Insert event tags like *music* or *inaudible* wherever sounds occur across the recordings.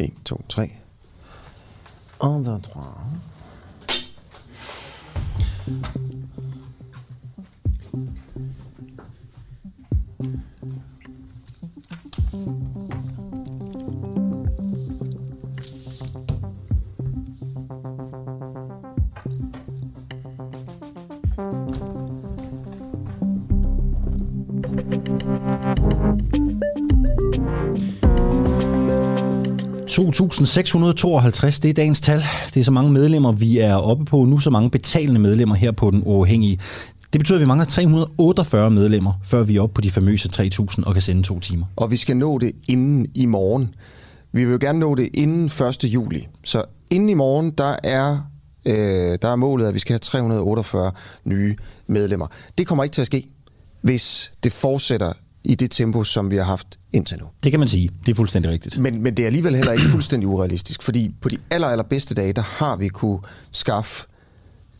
1, 2, 3. Og der tror (2.652), det er dagens tal. Det er så mange medlemmer, vi er oppe på nu, så mange betalende medlemmer her på Den Uafhængige. Det betyder, at vi mangler 348 medlemmer, før vi er oppe på de famøse 3.000 og kan sende to timer. Og vi skal nå det inden i morgen. Vi vil jo gerne nå det inden 1. juli. Så inden i morgen, der er, øh, der er målet, at vi skal have 348 nye medlemmer. Det kommer ikke til at ske, hvis det fortsætter i det tempo, som vi har haft indtil nu. Det kan man sige. Det er fuldstændig rigtigt. Men, men det er alligevel heller ikke fuldstændig urealistisk, fordi på de aller, allerbedste dage, der har vi kunne skaffe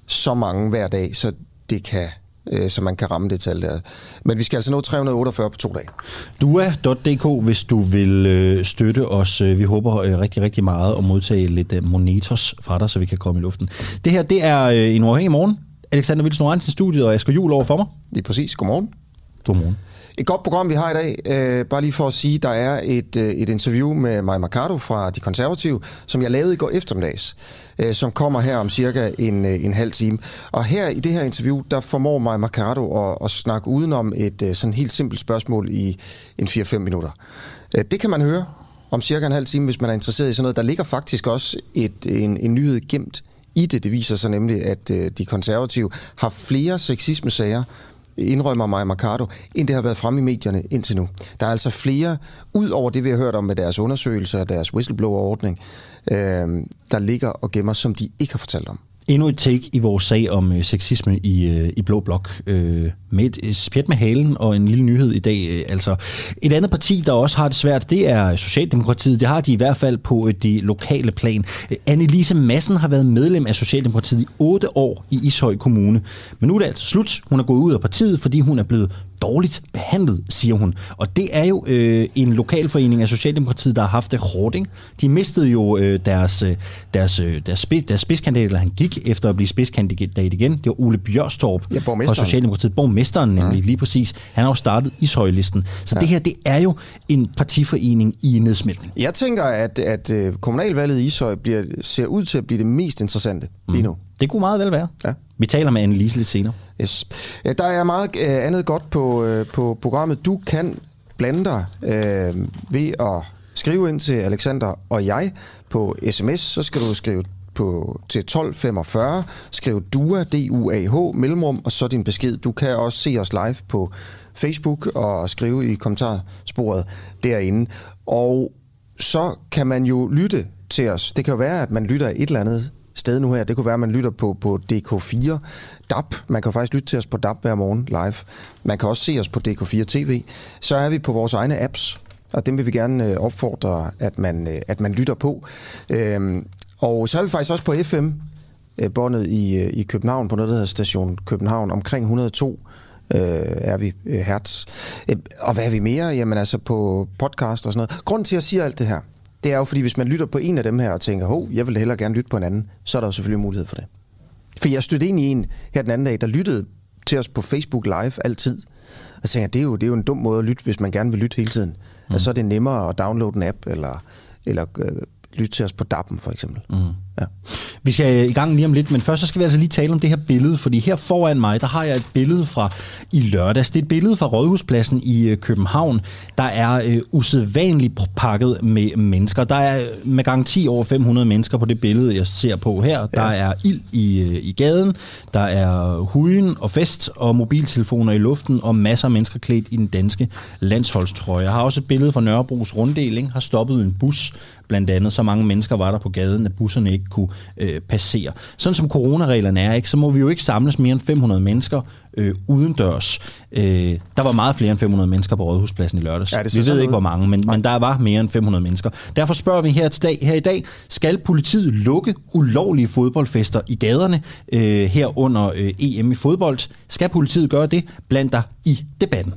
så mange hver dag, så det kan øh, så man kan ramme det tal der. Men vi skal altså nå 348 på to dage. Dua.dk, hvis du vil øh, støtte os. Vi håber øh, rigtig, rigtig meget at modtage lidt øh, monetos fra dig, så vi kan komme i luften. Det her, det er øh, en uafhængig morgen. Alexander Vilsen til studiet, og Asger Jul over for mig. Det er præcis. Godmorgen. Godmorgen. Et godt program, vi har i dag. Øh, bare lige for at sige, der er et, øh, et interview med Maja Mercado fra De Konservative, som jeg lavede i går eftermiddags, øh, som kommer her om cirka en, øh, en halv time. Og her i det her interview, der formår Maja Mercado at, at snakke udenom et øh, sådan helt simpelt spørgsmål i en 4-5 minutter. Øh, det kan man høre om cirka en halv time, hvis man er interesseret i sådan noget. Der ligger faktisk også et, en, en nyhed gemt i det. Det viser sig nemlig, at øh, de konservative har flere sexismesager indrømmer Maja Mercado, end det har været fremme i medierne indtil nu. Der er altså flere, ud over det vi har hørt om med deres undersøgelser og deres whistleblower-ordning, øh, der ligger og gemmer, som de ikke har fortalt om. Endnu et take i vores sag om øh, sexisme i, øh, i Blå Blok. Øh, med et spjæt med halen og en lille nyhed i dag. Øh, altså, et andet parti, der også har det svært, det er Socialdemokratiet. Det har de i hvert fald på øh, de lokale plan. Øh, Annelise Madsen har været medlem af Socialdemokratiet i otte år i Ishøj Kommune. Men nu er det altså slut. Hun er gået ud af partiet, fordi hun er blevet dårligt behandlet, siger hun. Og det er jo øh, en lokalforening af Socialdemokratiet, der har haft det hårdt. Ikke? De mistede jo øh, deres, deres, deres, spids, deres spidskandidat, eller han gik efter at blive spidskandidat igen. Det var Ole Bjørstorp ja, fra Socialdemokratiet. Borgmesteren nemlig, ja. lige præcis. Han har jo startet Ishøjlisten. Så ja. det her, det er jo en partiforening i nedsmeltning. Jeg tænker, at, at øh, kommunalvalget i Ishøj bliver, ser ud til at blive det mest interessante mm. lige nu. Det kunne meget vel være. Ja. Vi taler med Annelise lidt senere. Yes. Der er meget øh, andet godt på, øh, på programmet. Du kan blande dig øh, ved at skrive ind til Alexander og jeg på sms. Så skal du skrive på, til 1245, skriv DUA, D-U-A-H, mellemrum, og så din besked. Du kan også se os live på Facebook og skrive i kommentarsporet derinde. Og så kan man jo lytte til os. Det kan jo være, at man lytter et eller andet sted nu her. Det kunne være, at man lytter på, på DK4 DAB. Man kan faktisk lytte til os på DAB hver morgen live. Man kan også se os på DK4 TV. Så er vi på vores egne apps, og dem vil vi gerne øh, opfordre, at man, øh, at man lytter på. Øhm, og så er vi faktisk også på FM, øh, båndet i, i København, på noget, der hedder Station København, omkring 102 øh, er vi hertz. Og hvad er vi mere? Jamen altså på podcast og sådan noget. Grunden til, at jeg siger alt det her, det er jo, fordi hvis man lytter på en af dem her og tænker, hov, jeg vil hellere gerne lytte på en anden, så er der jo selvfølgelig mulighed for det. For jeg stødte ind i en her den anden dag, der lyttede til os på Facebook Live altid. Og så tænkte jeg, det er jo, det er jo en dum måde at lytte, hvis man gerne vil lytte hele tiden. Mm. Altså, så er det nemmere at downloade en app, eller, eller øh, lytte til os på DAP'en for eksempel. Mm. Ja. Vi skal i gang lige om lidt, men først så skal vi altså lige tale om det her billede, fordi her foran mig, der har jeg et billede fra i lørdags. Det er et billede fra Rådhuspladsen i øh, København. Der er øh, usædvanligt pakket med mennesker. Der er med garanti over 500 mennesker på det billede, jeg ser på her. Ja. Der er ild i, øh, i gaden, der er hujen og fest og mobiltelefoner i luften og masser af mennesker klædt i den danske landsholdstrøje. Jeg har også et billede fra Nørrebros runddeling, har stoppet en bus blandt andet. Så mange mennesker var der på gaden, at busserne ikke kunne øh, passere. Sådan som coronareglerne er, ikke, så må vi jo ikke samles mere end 500 mennesker øh, udendørs. Øh, der var meget flere end 500 mennesker på Rådhuspladsen i lørdags. Ja, vi ved ikke, hvor mange, men, men der var mere end 500 mennesker. Derfor spørger vi her, til dag, her i dag, skal politiet lukke ulovlige fodboldfester i gaderne øh, her under øh, EM i fodbold? Skal politiet gøre det? Bland dig i debatten.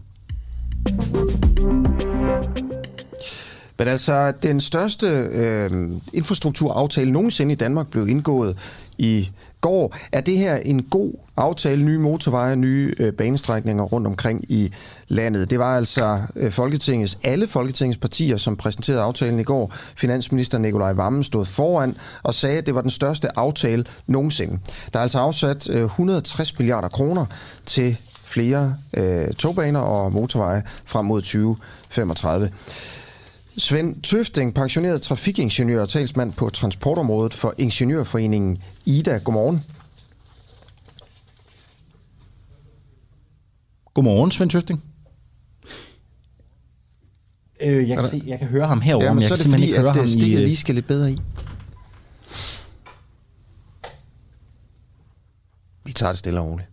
Men altså, den største øh, infrastrukturaftale nogensinde i Danmark blev indgået i går. Er det her en god aftale, nye motorveje, nye øh, banestrækninger rundt omkring i landet? Det var altså øh, Folketingets, alle Folketingets partier, som præsenterede aftalen i går. Finansminister Nikolaj Vammen stod foran og sagde, at det var den største aftale nogensinde. Der er altså afsat øh, 160 milliarder kroner til flere øh, togbaner og motorveje frem mod 2035. Svend Tøfting, pensioneret trafikingeniør og talsmand på transportområdet for Ingeniørforeningen IDA. Godmorgen. Godmorgen, Svend Tøfting. Øh, jeg, kan se, jeg kan høre ham herovre, ja, men, men jeg så er det fordi, ikke høre at ham stikket i, lige skal lidt bedre i. Vi tager det stille og roligt.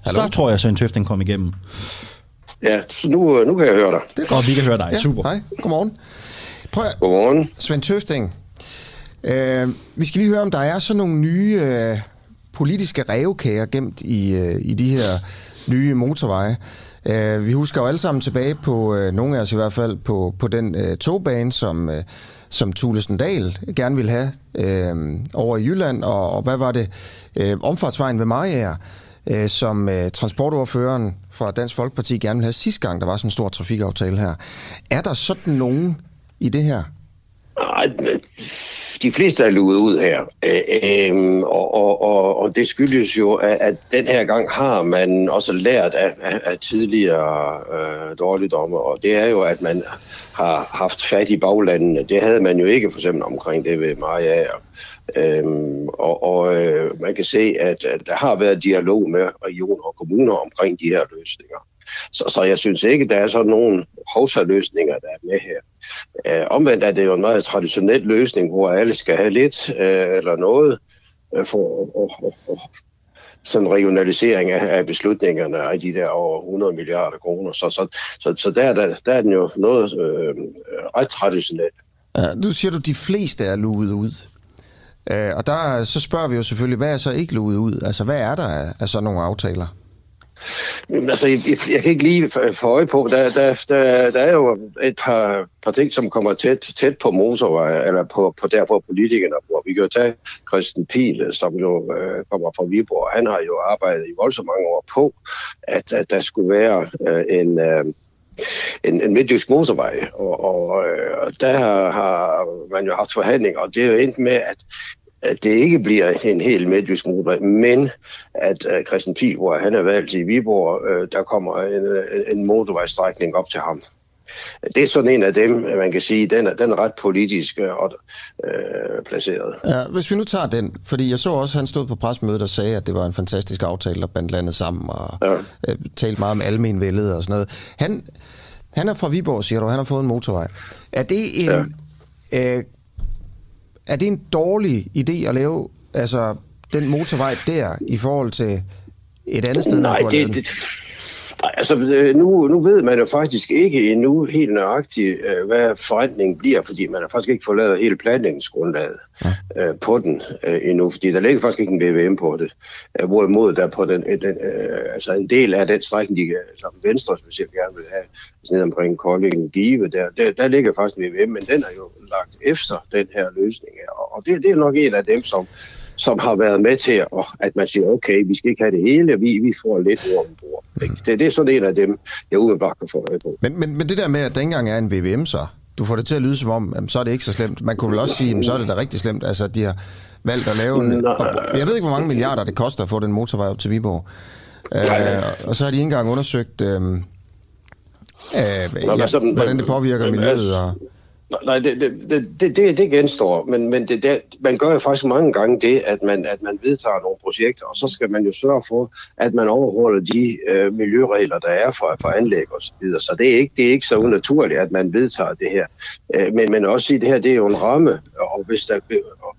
Hallo? Så tror jeg, at Svend Tøfting kom igennem. Ja, så nu, nu kan jeg høre dig. Det er godt, vi kan høre dig. Ja, Super. Hej, godmorgen. Prøv at, Godmorgen. Svend Tøfting, øh, vi skal lige høre, om der er sådan nogle nye øh, politiske revkager gemt i, øh, i de her nye motorveje. Øh, vi husker jo alle sammen tilbage på, øh, nogle af os i hvert fald, på, på den øh, togbane, som, øh, som Thulesen Dahl gerne ville have øh, over i Jylland, og, og hvad var det? Øh, omfartsvejen ved Mariager, øh, som øh, transportordføreren fra Dansk Folkeparti gerne vil have sidste gang, der var sådan en stor trafikaftale her. Er der sådan nogen i det her? Nej, de fleste er luet ud her, øh, og, og, og, og det skyldes jo, at, at den her gang har man også lært af, af, af tidligere øh, dårligdomme, og det er jo, at man har haft fat i baglandene. Det havde man jo ikke for eksempel omkring det ved Maja Øhm, og og øh, man kan se, at, at der har været dialog med regioner og kommuner omkring de her løsninger. Så, så jeg synes ikke, der er sådan nogle hovsaløsninger, der er med her. Øh, omvendt er det jo en meget traditionel løsning, hvor alle skal have lidt øh, eller noget øh, for at, øh, øh, sådan regionalisering af, af beslutningerne af de der over 100 milliarder kroner. Så, så, så, så der, der, der er den jo noget øh, øh ret traditionelt. Ja, nu siger du, at de fleste er luet ud. Øh, og der så spørger vi jo selvfølgelig, hvad er så ikke luet ud? Altså, hvad er der af, af sådan nogle aftaler? Jamen, altså, jeg, jeg kan ikke lige få øje på. Der, der, der, der er jo et par, par ting, som kommer tæt, tæt på motorvej, eller på, på der, hvor politikerne bor. Vi kan jo tage Christian Pil, som jo øh, kommer fra Viborg. Han har jo arbejdet i voldsomt mange år på, at, at der skulle være øh, en... Øh, en, en midtjysk motorvej, og, og øh, der har man jo haft forhandlinger, og det er jo endt med, at at det ikke bliver en helt midtjysk motorvej, men at uh, Christian Pihl, hvor han er valgt i Viborg, uh, der kommer en, en motorvejstrækning op til ham. Det er sådan en af dem, man kan sige, den er, den er ret politisk og øh, placeret. Ja, hvis vi nu tager den, fordi jeg så også, at han stod på presmødet og sagde, at det var en fantastisk aftale, der bandt landet sammen og ja. øh, talte meget om almenvældet og sådan noget. Han, han er fra Viborg, siger du, han har fået en motorvej. Er det en... Ja. Øh, er det en dårlig idé at lave altså, den motorvej der i forhold til et andet sted, Nej, man det, det, Nej, altså øh, nu, nu ved man jo faktisk ikke endnu helt nøjagtigt, øh, hvad forretningen bliver, fordi man har faktisk ikke fået lavet hele planlægningsgrundlaget ja. øh, på den endnu, fordi der ligger faktisk ikke en VVM på det. Hvorimod der på den, den altså en del af den strækning, de, som Venstre specielt gerne vil have, altså ned omkring Kolding Give, der, der, der ligger faktisk en VVM, men den er jo lagt efter den her løsning. Og, og det, det er nok en af dem, som som har været med til, at, at man siger, okay, vi skal ikke have det hele, vi, vi får lidt ord ombord. Mm. Det, det er sådan en af dem, jeg umiddelbart kan få øje på. Men, men, men det der med, at der ikke engang er en VVM så, du får det til at lyde som om, jamen, så er det ikke så slemt. Man kunne vel også sige, jamen, så er det da rigtig slemt, altså de har valgt at lave en... Jeg ved ikke, hvor mange milliarder det koster at få den motorvej op til Viborg. Øh, og så har de ikke engang undersøgt, øh, øh, ja, hvordan det påvirker miljøet. Og, Nej, det, det, det, det, det genstår, men, men det, det, man gør jo faktisk mange gange det, at man, at man vedtager nogle projekter, og så skal man jo sørge for, at man overholder de øh, miljøregler, der er for, for anlæg og så videre. Så det er, ikke, det er ikke så unaturligt, at man vedtager det her. Øh, men, men også i det her det er jo en ramme, og hvis der,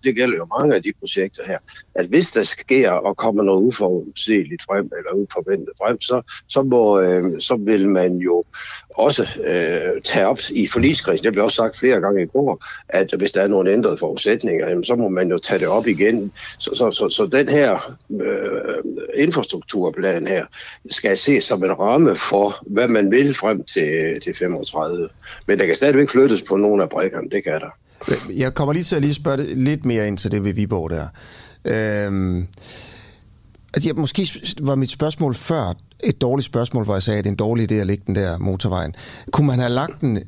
det gælder jo mange af de projekter her, at hvis der sker og kommer noget uforudsigeligt frem, eller uforventet frem, så, så, må, øh, så vil man jo også øh, tage op i forligskredsen. Det blev også sagt flere gange i går, at hvis der er nogle ændrede forudsætninger, jamen, så må man jo tage det op igen. Så, så, så, så den her øh, infrastrukturplan her skal ses som en ramme for, hvad man vil frem til, til 35. Men der kan stadigvæk flyttes på nogle af brækkerne, det kan der. Jeg kommer lige til at lige spørge lidt mere ind til det ved Viborg der. Øhm, at jeg, måske var mit spørgsmål før et dårligt spørgsmål, hvor jeg sagde, at det er en dårlig idé at lægge den der motorvejen. Kunne man have lagt den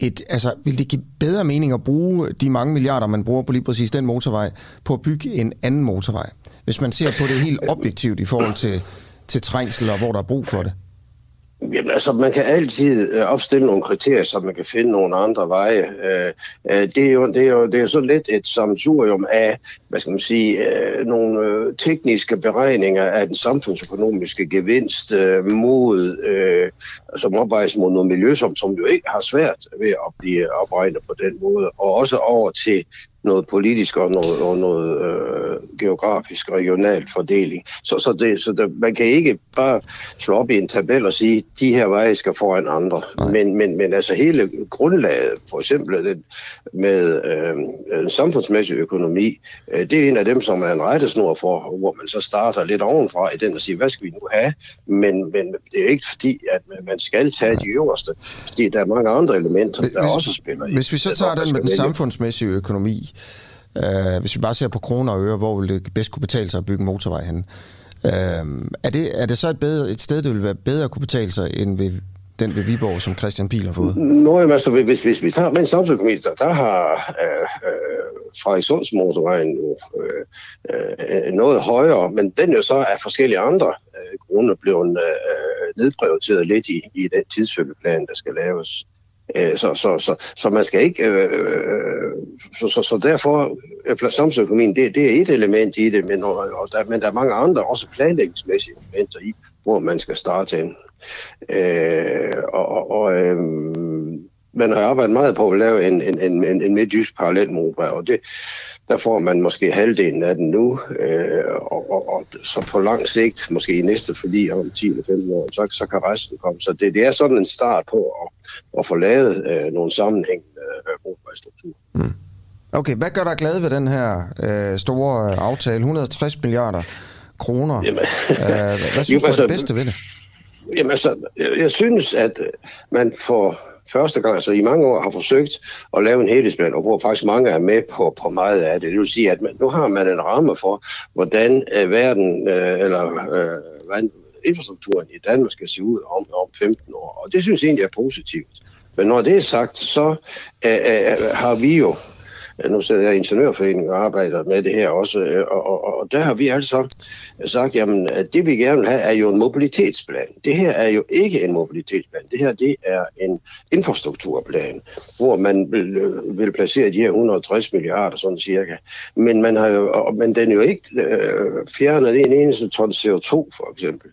et, altså, vil det give bedre mening at bruge de mange milliarder, man bruger på lige præcis den motorvej, på at bygge en anden motorvej? Hvis man ser på det helt objektivt i forhold til, til trængsel og hvor der er brug for det. Jamen, altså, man kan altid øh, opstille nogle kriterier, så man kan finde nogle andre veje. Øh, øh, det, er jo, det, er jo, det er jo så lidt et samsurium af, hvad skal man sige, nogle tekniske beregninger af den samfundsøkonomiske gevinst mod, som opvejes mod noget miljø, som, som jo ikke har svært ved at blive opregnet på den måde, og også over til noget politisk og noget, og noget øh, geografisk regionalt fordeling. Så, så, det, så det, man kan ikke bare slå op i en tabel og sige, de her veje skal foran andre. Men, men, men altså hele grundlaget, for eksempel det, med øh, en samfundsmæssig økonomi, øh, det er en af dem, som er en rettesnor for, hvor man så starter lidt ovenfra i den og siger, hvad skal vi nu have? Men, men det er ikke fordi, at man skal tage de øverste, fordi der er mange andre elementer, der hvis, også spiller i. Hvis vi så tager den med den samfundsmæssige økonomi, Øh, hvis vi bare ser på kroner og øre, hvor vil det bedst kunne betale sig at bygge en motorvej hen? Øh, er, det, er det så et, bedre, et sted, det vil være bedre at kunne betale sig, end ved den ved Viborg, som Christian Pil har fået? Nå, jamen, altså, hvis, hvis vi tager rent samfundsøkonomi, der, der har øh, øh, Frederikssunds jo øh, øh, noget højere, men den jo så af forskellige andre øh, grunde blevet øh, øh nedprioriteret lidt i, i den tidsfølgeplan, der skal laves. Øh, så, så, så, så man skal ikke... Øh, øh så, så, så derfor, øh, inflationsøkonomien, det, det er et element i det, men, og, og der, men der er mange andre, også planlægningsmæssige elementer i, hvor man skal starte ind. Øh, og og øh, man har arbejdet meget på at lave en, en, en, en, en midtjysk parallelmotor, og det, der får man måske halvdelen af den nu, øh, og, og, og så på lang sigt, måske i næste forlig om 10 eller 15 år, så, så kan resten komme. Så det, det er sådan en start på at, at få lavet øh, nogle sammenhængende øh, Mm. Okay, hvad gør dig glad ved den her øh, store øh, aftale? 160 milliarder kroner. Jamen, øh, hvad *laughs* synes jo, du er altså, det bedste ved det? Jamen altså, jeg, jeg synes, at man får første gang, altså i mange år har forsøgt at lave en helhedsplan, og hvor faktisk mange er med på, på meget af det. Det vil sige, at man, nu har man en ramme for, hvordan øh, verden, øh, eller øh, hvordan infrastrukturen i Danmark skal se ud om, om 15 år. Og det synes jeg egentlig er positivt. Men når det er sagt, så øh, øh, øh har vi jo Øh, nu sidder jeg i Ingeniørforeningen og arbejder med det her også, øh, og, og, og der har vi altså sagt, jamen, at det vi gerne vil have, er jo en mobilitetsplan. Det her er jo ikke en mobilitetsplan. Det her, det er en infrastrukturplan, hvor man vil, øh, vil placere de her 160 milliarder, sådan cirka. Men, man har jo, men den er jo ikke øh, fjernet en eneste ton CO2, for eksempel.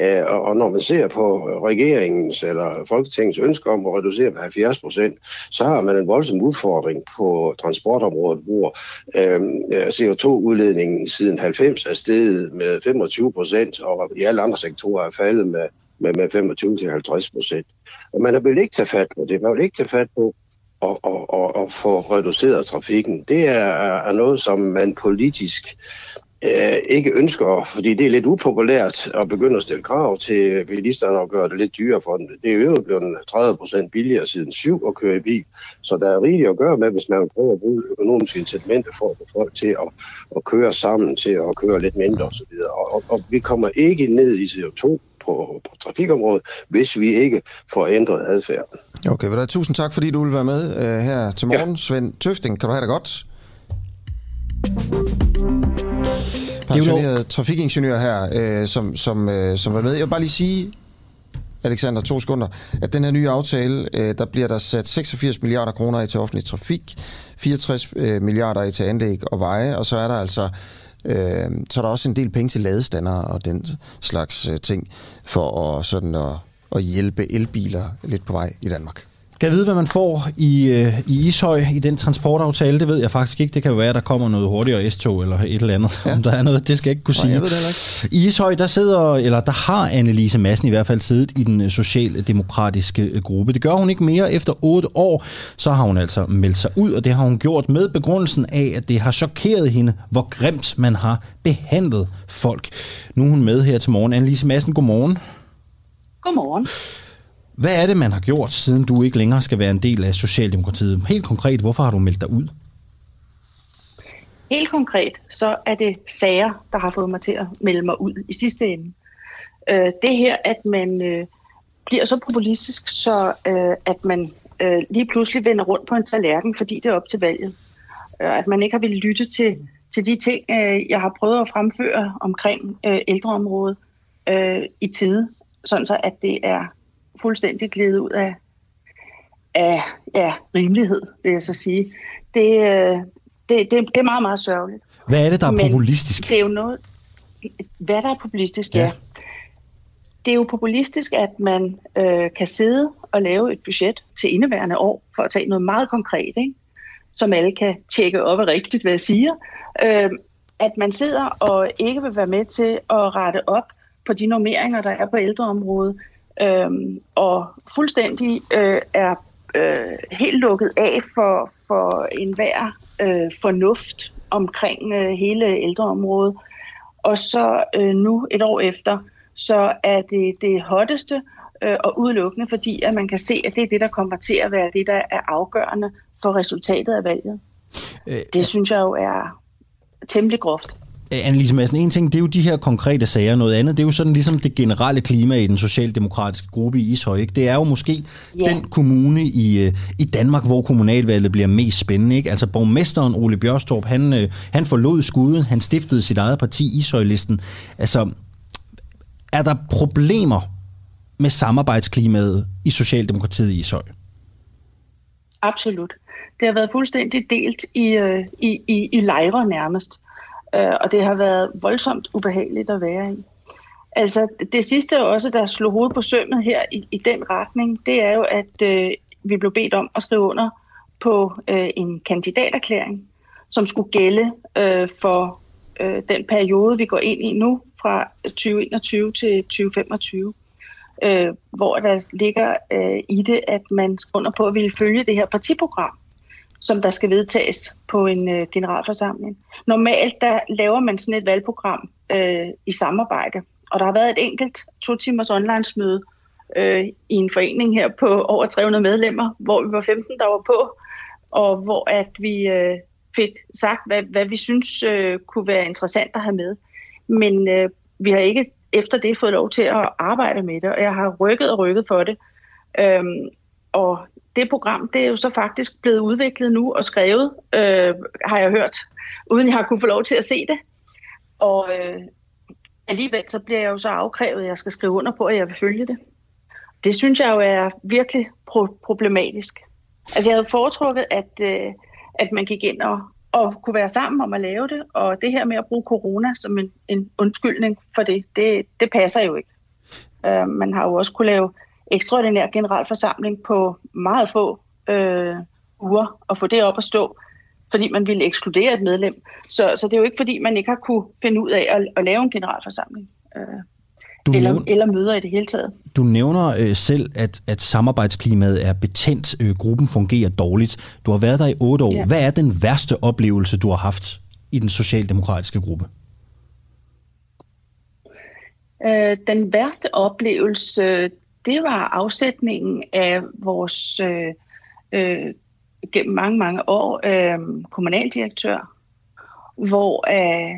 Øh, og, når man ser på regeringens eller Folketingets ønske om at reducere med 70 procent, så har man en voldsom udfordring på transportområdet, hvor øh, øh CO2-udledningen siden 90 er steget med 25 procent, og i alle andre sektorer er faldet med, med, med 25 til 50 procent. Og man vil ikke tage fat på det. Man vil ikke tage fat på at, at, at, at få reduceret trafikken. Det er, er noget, som man politisk øh, ikke ønsker, fordi det er lidt upopulært at begynde at stille krav til bilisterne og gøre det lidt dyrere for dem. Det er jo blevet 30 procent billigere siden syv at køre i bil, så der er rigeligt at gøre med, hvis man prøver at bruge økonomiske incitamenter for at få folk til at, at køre sammen, til at køre lidt mindre osv. Og, og, og vi kommer ikke ned i CO2 på, på trafikområdet, hvis vi ikke får ændret adfærden. Okay, vel, tusind tak, fordi du vil være med uh, her til morgen. Ja. Svend Tøfting, kan du have det godt? Pensioneret trafikingeniør her, øh, som, som, øh, som var med. Jeg vil bare lige sige, Alexander, to sekunder, at den her nye aftale, øh, der bliver der sat 86 milliarder kroner i til offentlig trafik, 64 øh, milliarder i til anlæg og veje, og så er der altså øh, så er der også en del penge til ladestander og den slags øh, ting, for at, sådan at, at hjælpe elbiler lidt på vej i Danmark. Kan jeg vide, hvad man får i, øh, i Ishøj i den transportaftale? Det ved jeg faktisk ikke. Det kan være, at der kommer noget hurtigere S-tog eller et eller andet. Ja. *laughs* Om der er noget, det skal jeg ikke kunne sige. Nej, jeg ved det heller ikke. I Ishøj, der sidder, eller der har Annelise Madsen i hvert fald siddet i den socialdemokratiske gruppe. Det gør hun ikke mere. Efter otte år, så har hun altså meldt sig ud, og det har hun gjort med begrundelsen af, at det har chokeret hende, hvor grimt man har behandlet folk. Nu er hun med her til morgen. Annelise Madsen, godmorgen. Godmorgen. Hvad er det, man har gjort, siden du ikke længere skal være en del af Socialdemokratiet? Helt konkret, hvorfor har du meldt dig ud? Helt konkret, så er det sager, der har fået mig til at melde mig ud i sidste ende. Øh, det her, at man øh, bliver så populistisk, så øh, at man øh, lige pludselig vender rundt på en tallerken, fordi det er op til valget. Øh, at man ikke har ville lytte til, til de ting, øh, jeg har prøvet at fremføre omkring øh, ældreområdet øh, i tide, sådan så at det er fuldstændig glædet ud af, af ja, rimelighed, vil jeg så sige. Det, øh, det, det, det er meget, meget sørgeligt. Hvad er det, der er Men populistisk? Det er jo noget... Hvad der er populistisk, ja. ja. Det er jo populistisk, at man øh, kan sidde og lave et budget til indeværende år, for at tage noget meget konkret, ikke? som alle kan tjekke op og rigtigt, hvad jeg siger. Øh, at man sidder og ikke vil være med til at rette op på de normeringer, der er på ældreområdet, øhm, og fuldstændig øh, er øh, helt lukket af for, for enhver øh, fornuft omkring øh, hele ældreområdet. Og så øh, nu et år efter, så er det det hotteste øh, og udelukkende, fordi at man kan se, at det er det, der kommer til at være det, der er afgørende for resultatet af valget. Øh, det synes jeg jo er temmelig groft. Annelise Madsen, en ting, det er jo de her konkrete sager, noget andet, det er jo sådan ligesom det generelle klima i den socialdemokratiske gruppe i Ishøj. Ikke? Det er jo måske ja. den kommune i, øh, i Danmark, hvor kommunalvalget bliver mest spændende. Ikke? Altså borgmesteren Ole Bjørstorp, han, øh, han forlod skuden, han stiftede sit eget parti, Ishøj-listen. Altså, er der problemer med samarbejdsklimaet i Socialdemokratiet i Ishøj? Absolut. Det har været fuldstændig delt i, øh, i, i, i lejre nærmest øh, og det har været voldsomt ubehageligt at være i. Altså det sidste også, der slog hovedet på sømmet her i, i den retning, det er jo, at øh, vi blev bedt om at skrive under på øh, en kandidaterklæring, som skulle gælde øh, for øh, den periode, vi går ind i nu, fra 2021 til 2025, øh, hvor der ligger øh, i det, at man skriver under på at ville følge det her partiprogram som der skal vedtages på en øh, generalforsamling. Normalt der laver man sådan et valgprogram øh, i samarbejde, og der har været et enkelt to timers online-møde øh, i en forening her på over 300 medlemmer, hvor vi var 15, der var på, og hvor at vi øh, fik sagt, hvad, hvad vi synes øh, kunne være interessant at have med. Men øh, vi har ikke efter det fået lov til at arbejde med det, og jeg har rykket og rykket for det. Øhm, og det program, det er jo så faktisk blevet udviklet nu og skrevet, øh, har jeg hørt, uden jeg har kunne få lov til at se det. Og øh, alligevel så bliver jeg jo så afkrævet, at jeg skal skrive under på, at jeg vil følge det. Det synes jeg jo er virkelig pro- problematisk. Altså jeg havde foretrukket, at, øh, at man gik ind og, og kunne være sammen om at lave det, og det her med at bruge corona som en, en undskyldning for det, det, det passer jo ikke. Øh, man har jo også kunne lave ekstraordinær generalforsamling på meget få øh, uger og få det op at stå, fordi man ville ekskludere et medlem. Så, så det er jo ikke, fordi man ikke har kunne finde ud af at, at lave en generalforsamling. Øh, du eller, nævner, eller møder i det hele taget. Du nævner øh, selv, at, at samarbejdsklimaet er betændt. Øh, gruppen fungerer dårligt. Du har været der i otte år. Ja. Hvad er den værste oplevelse, du har haft i den socialdemokratiske gruppe? Øh, den værste oplevelse, det var afsætningen af vores øh, øh, gennem mange, mange år øh, kommunaldirektør, hvor øh,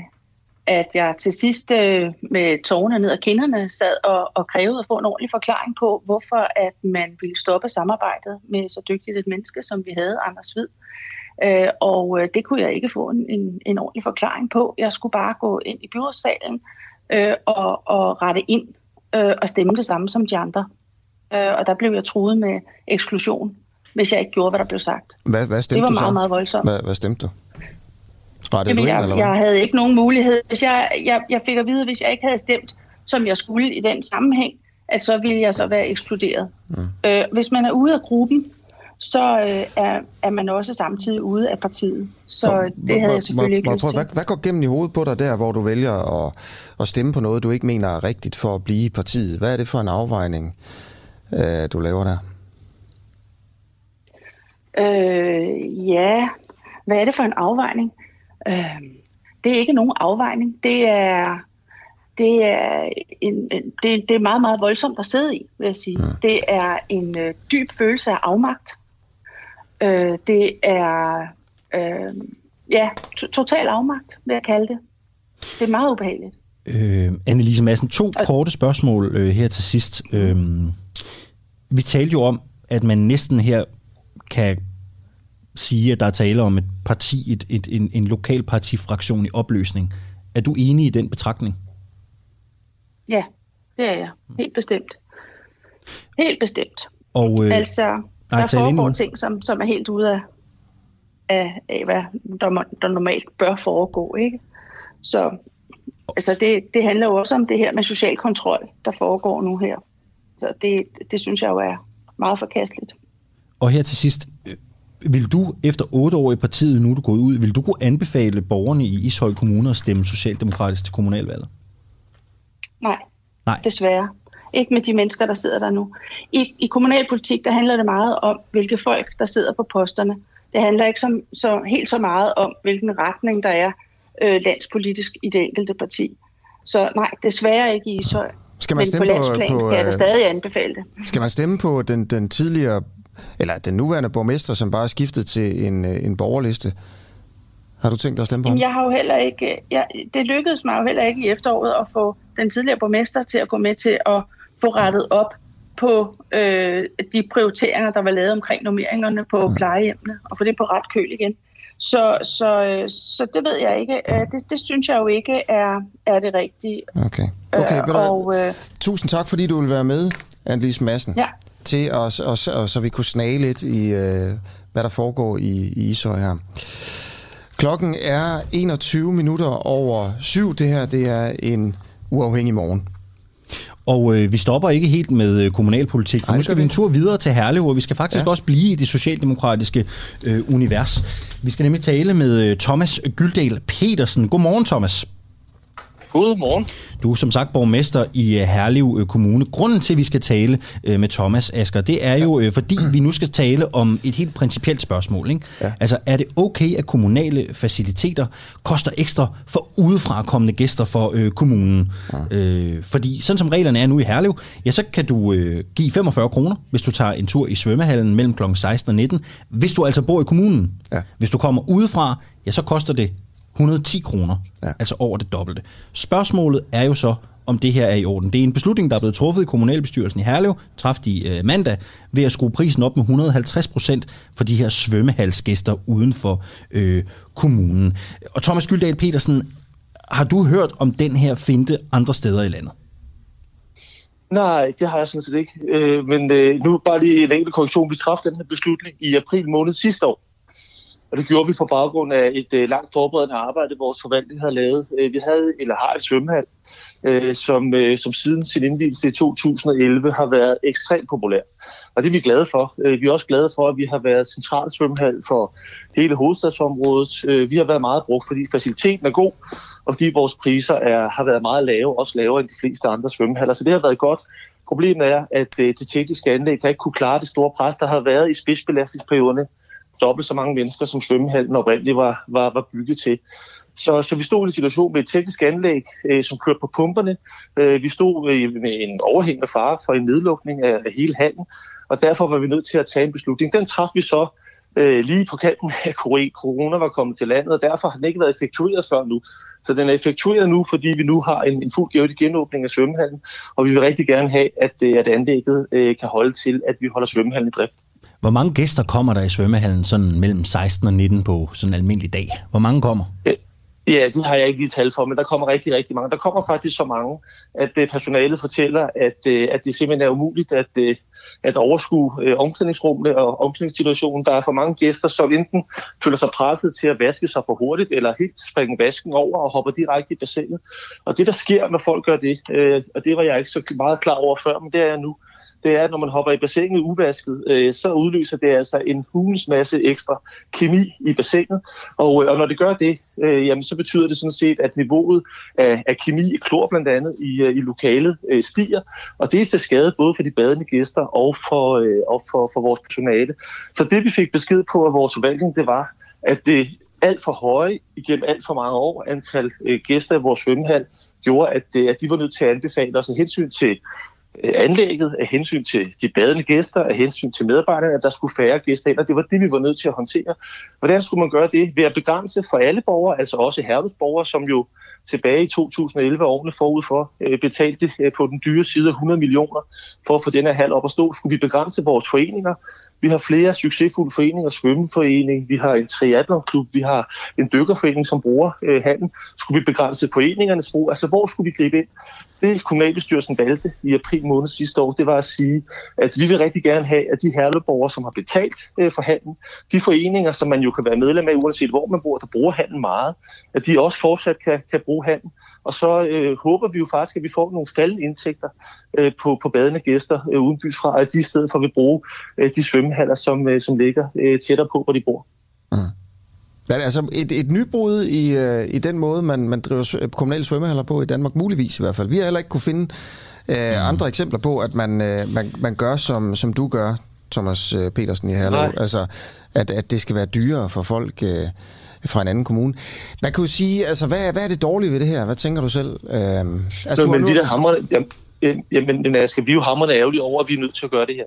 at jeg til sidst øh, med tårne ned ad kinderne sad og, og krævede at få en ordentlig forklaring på, hvorfor at man ville stoppe samarbejdet med så dygtigt et menneske, som vi havde, Anders Hvid. Øh, og øh, det kunne jeg ikke få en, en, en ordentlig forklaring på. Jeg skulle bare gå ind i byrådssalen øh, og, og rette ind øh, og stemme det samme som de andre. Øh, og der blev jeg truet med eksklusion, hvis jeg ikke gjorde, hvad der blev sagt. Hvad, hvad stemte det var du meget, så? meget voldsomt. Hvad, hvad stemte du? Jamen, du ind, jeg, eller hvad? jeg havde ikke nogen mulighed. Hvis jeg, jeg, jeg fik at vide, hvis jeg ikke havde stemt, som jeg skulle i den sammenhæng, at så ville jeg så være ekskluderet. Mm. Øh, hvis man er ude af gruppen, så øh, er, er man også samtidig ude af partiet. Så Nå, det havde jeg selvfølgelig ikke lyst til. Hvad, hvad går gennem i hovedet på dig der, hvor du vælger at, at stemme på noget, du ikke mener er rigtigt for at blive i partiet? Hvad er det for en afvejning, øh, du laver der? Øh, ja, hvad er det for en afvejning? Øh, det er ikke nogen afvejning. Det er, det er, en, en, det, det er meget, meget voldsomt at sidde i, vil jeg sige. Ja. Det er en øh, dyb følelse af afmagt. Øh, det er øh, ja, to, total afmagt, vil jeg kalde det. Det er meget ubehageligt. Øh, Annelise Madsen, to okay. korte spørgsmål øh, her til sidst. Øh, vi talte jo om, at man næsten her kan sige, at der er tale om et parti, et, et, en, en lokal partifraktion i opløsning. Er du enig i den betragtning? Ja, det er jeg. Helt bestemt. Helt bestemt. Og, øh, altså, nej, der foregår ting, som, som er helt ude af, af, af hvad der, der normalt bør foregå. Ikke? Så altså det, det handler jo også om det her med social kontrol, der foregår nu her. Så det, det synes jeg jo er meget forkasteligt. Og her til sidst, vil du efter otte år i partiet, nu er du gået ud, vil du kunne anbefale borgerne i Ishøj Kommune at stemme socialdemokratisk til kommunalvalget? Nej, Nej, desværre. Ikke med de mennesker, der sidder der nu. I, I kommunalpolitik, der handler det meget om, hvilke folk, der sidder på posterne. Det handler ikke så, så, helt så meget om, hvilken retning der er øh, landspolitisk i det enkelte parti. Så nej, desværre ikke i Ishøj. Skal man Men stemme på landsplan på, på, kan jeg da øh, stadig anbefale det. Skal man stemme på den, den tidligere eller den nuværende borgmester, som bare er skiftet til en, øh, en borgerliste. Har du tænkt dig at stemme på ham? Jeg har jo heller ikke, jeg, det lykkedes mig jo heller ikke i efteråret at få den tidligere borgmester til at gå med til at få rettet op på øh, de prioriteringer, der var lavet omkring normeringerne på mm. plejehjemmene, og få det på ret køl igen. Så, så, øh, så det ved jeg ikke. Det, det synes jeg jo ikke er, er det rigtige. Okay. okay øh, og, øh, Tusind tak, fordi du vil være med, Annelise Madsen. Ja til os, og, og, så vi kunne snage lidt i, øh, hvad der foregår i, i Ishøj her. Klokken er 21 minutter over syv. Det her det er en uafhængig morgen. Og øh, vi stopper ikke helt med øh, kommunalpolitik, for Ej, nu skal vi en tur videre til Herlev, hvor vi skal faktisk ja. også blive i det socialdemokratiske øh, univers. Vi skal nemlig tale med øh, Thomas Gyldal Petersen. Godmorgen, Thomas. Godmorgen. Du er som sagt borgmester i øh, Herlev øh, Kommune. Grunden til, at vi skal tale øh, med Thomas Asker, det er jo, fordi vi nu skal tale om et helt principielt spørgsmål. Ikke? Ja. Altså, er det okay, at kommunale faciliteter koster ekstra for udefra kommende gæster for øh, kommunen? Ja. Øh, fordi sådan som reglerne er nu i Herlev, ja, så kan du øh, give 45 kroner, hvis du tager en tur i svømmehallen mellem kl. 16 og 19, hvis du altså bor i kommunen. Ja. Hvis du kommer udefra, ja, så koster det 110 kroner, ja. altså over det dobbelte. Spørgsmålet er jo så, om det her er i orden. Det er en beslutning, der er blevet truffet i kommunalbestyrelsen i Herlev, træffet i øh, mandag, ved at skrue prisen op med 150 procent for de her svømmehalsgæster uden for øh, kommunen. Og Thomas Gyldal Petersen, har du hørt om den her finte andre steder i landet? Nej, det har jeg sådan set ikke. Øh, men øh, nu bare lige en enkelt korrektion. Vi træffede den her beslutning i april måned sidste år. Og det gjorde vi på baggrund af et øh, langt forberedende arbejde, vores forvaltning havde lavet. Øh, vi havde, eller har et svømmehal, øh, som, øh, som siden sin indvielse i 2011 har været ekstremt populær. Og det er vi glade for. Øh, vi er også glade for, at vi har været central svømmehal for hele hovedstadsområdet. Øh, vi har været meget brugt, fordi faciliteten er god, og fordi vores priser er, har været meget lave, også lavere end de fleste andre svømmehaller. Så det har været godt. Problemet er, at øh, det tekniske anlæg har ikke kunne klare det store pres, der har været i spidsbelastningsperioderne dobbelt så mange mennesker, som svømmehallen oprindeligt var, var, var bygget til. Så, så vi stod i en situation med et teknisk anlæg, øh, som kørte på pumperne. Øh, vi stod øh, med en overhængende fare for en nedlukning af, af hele hallen, og derfor var vi nødt til at tage en beslutning. Den traf vi så øh, lige på kanten af corona var kommet til landet, og derfor har den ikke været effektueret før nu. Så den er effektueret nu, fordi vi nu har en, en fuld genåbning af svømmehallen, og vi vil rigtig gerne have, at, øh, at anlægget øh, kan holde til, at vi holder svømmehallen i drift. Hvor mange gæster kommer der i svømmehallen sådan mellem 16 og 19 på sådan en almindelig dag? Hvor mange kommer? Øh, ja, det har jeg ikke lige tal for, men der kommer rigtig, rigtig mange. Der kommer faktisk så mange, at øh, personalet fortæller, at, øh, at det simpelthen er umuligt at, at overskue omklædningsrummene og omklædningssituationen. Der er for mange gæster, som enten føler sig presset til at vaske sig for hurtigt, eller helt springe vasken over og hopper direkte i bassinet. Og det, der sker, når folk gør det, og det var jeg ikke så meget klar over før, men det er jeg nu, det er, at når man hopper i bassinet uvasket, øh, så udløser det altså en hulens masse ekstra kemi i bassinet. Og, øh, og når det gør det, øh, jamen, så betyder det sådan set, at niveauet af, af kemi i klor blandt andet i, øh, i lokalet øh, stiger. Og det er til skade både for de badende gæster og for, øh, og for, for vores personale. Så det vi fik besked på af vores forvaltning, det var, at det alt for høje igennem alt for mange år antal øh, gæster i vores svømmehal gjorde, at, øh, at de var nødt til at anbefale os af hensyn til Øh, anlægget, af hensyn til de badende gæster, af hensyn til medarbejderne, at der skulle færre gæster ind, og det var det, vi var nødt til at håndtere. Hvordan skulle man gøre det? Ved at begrænse for alle borgere, altså også Herlevs borgere, som jo tilbage i 2011 årene forud for øh, betalte øh, på den dyre side 100 millioner for at få den her hal op at stå. Skulle vi begrænse vores foreninger? Vi har flere succesfulde foreninger, svømmeforening, vi har en triathlonklub, vi har en dykkerforening, som bruger øh, handen. Skulle vi begrænse foreningernes brug? Altså, hvor skulle vi gribe ind? Det kommunalbestyrelsen valgte i april måned sidste år, det var at sige, at vi vil rigtig gerne have, at de herleborgere, som har betalt øh, for handen, de foreninger, som man jo kan være medlem af, uanset hvor man bor, der bruger handen meget, at de også fortsat kan, kan bruge handen. Og så øh, håber vi jo faktisk, at vi får nogle faldende indtægter øh, på, på badende gæster øh, udenbys fra, at de i stedet for vil bruge øh, de svømmehaller, som, øh, som ligger øh, tættere på, hvor de bor. Mm. Men altså et, et nybrud i, øh, i den måde, man, man driver kommunale svømmehaller på i Danmark, muligvis i hvert fald. Vi har heller ikke kunne finde øh, mm. andre eksempler på, at man, øh, man, man gør, som, som du gør, Thomas øh, Petersen i Herlev. Altså, at, at det skal være dyrere for folk... Øh, fra en anden kommune. Man kan jo sige, altså, hvad, hvad er det dårlige ved det her? Hvad tænker du selv? Øhm, altså, men, du men nu... de der hammer, jamen, jamen, skal vi jo hammerne ærgerlige over, at vi er nødt til at gøre det her.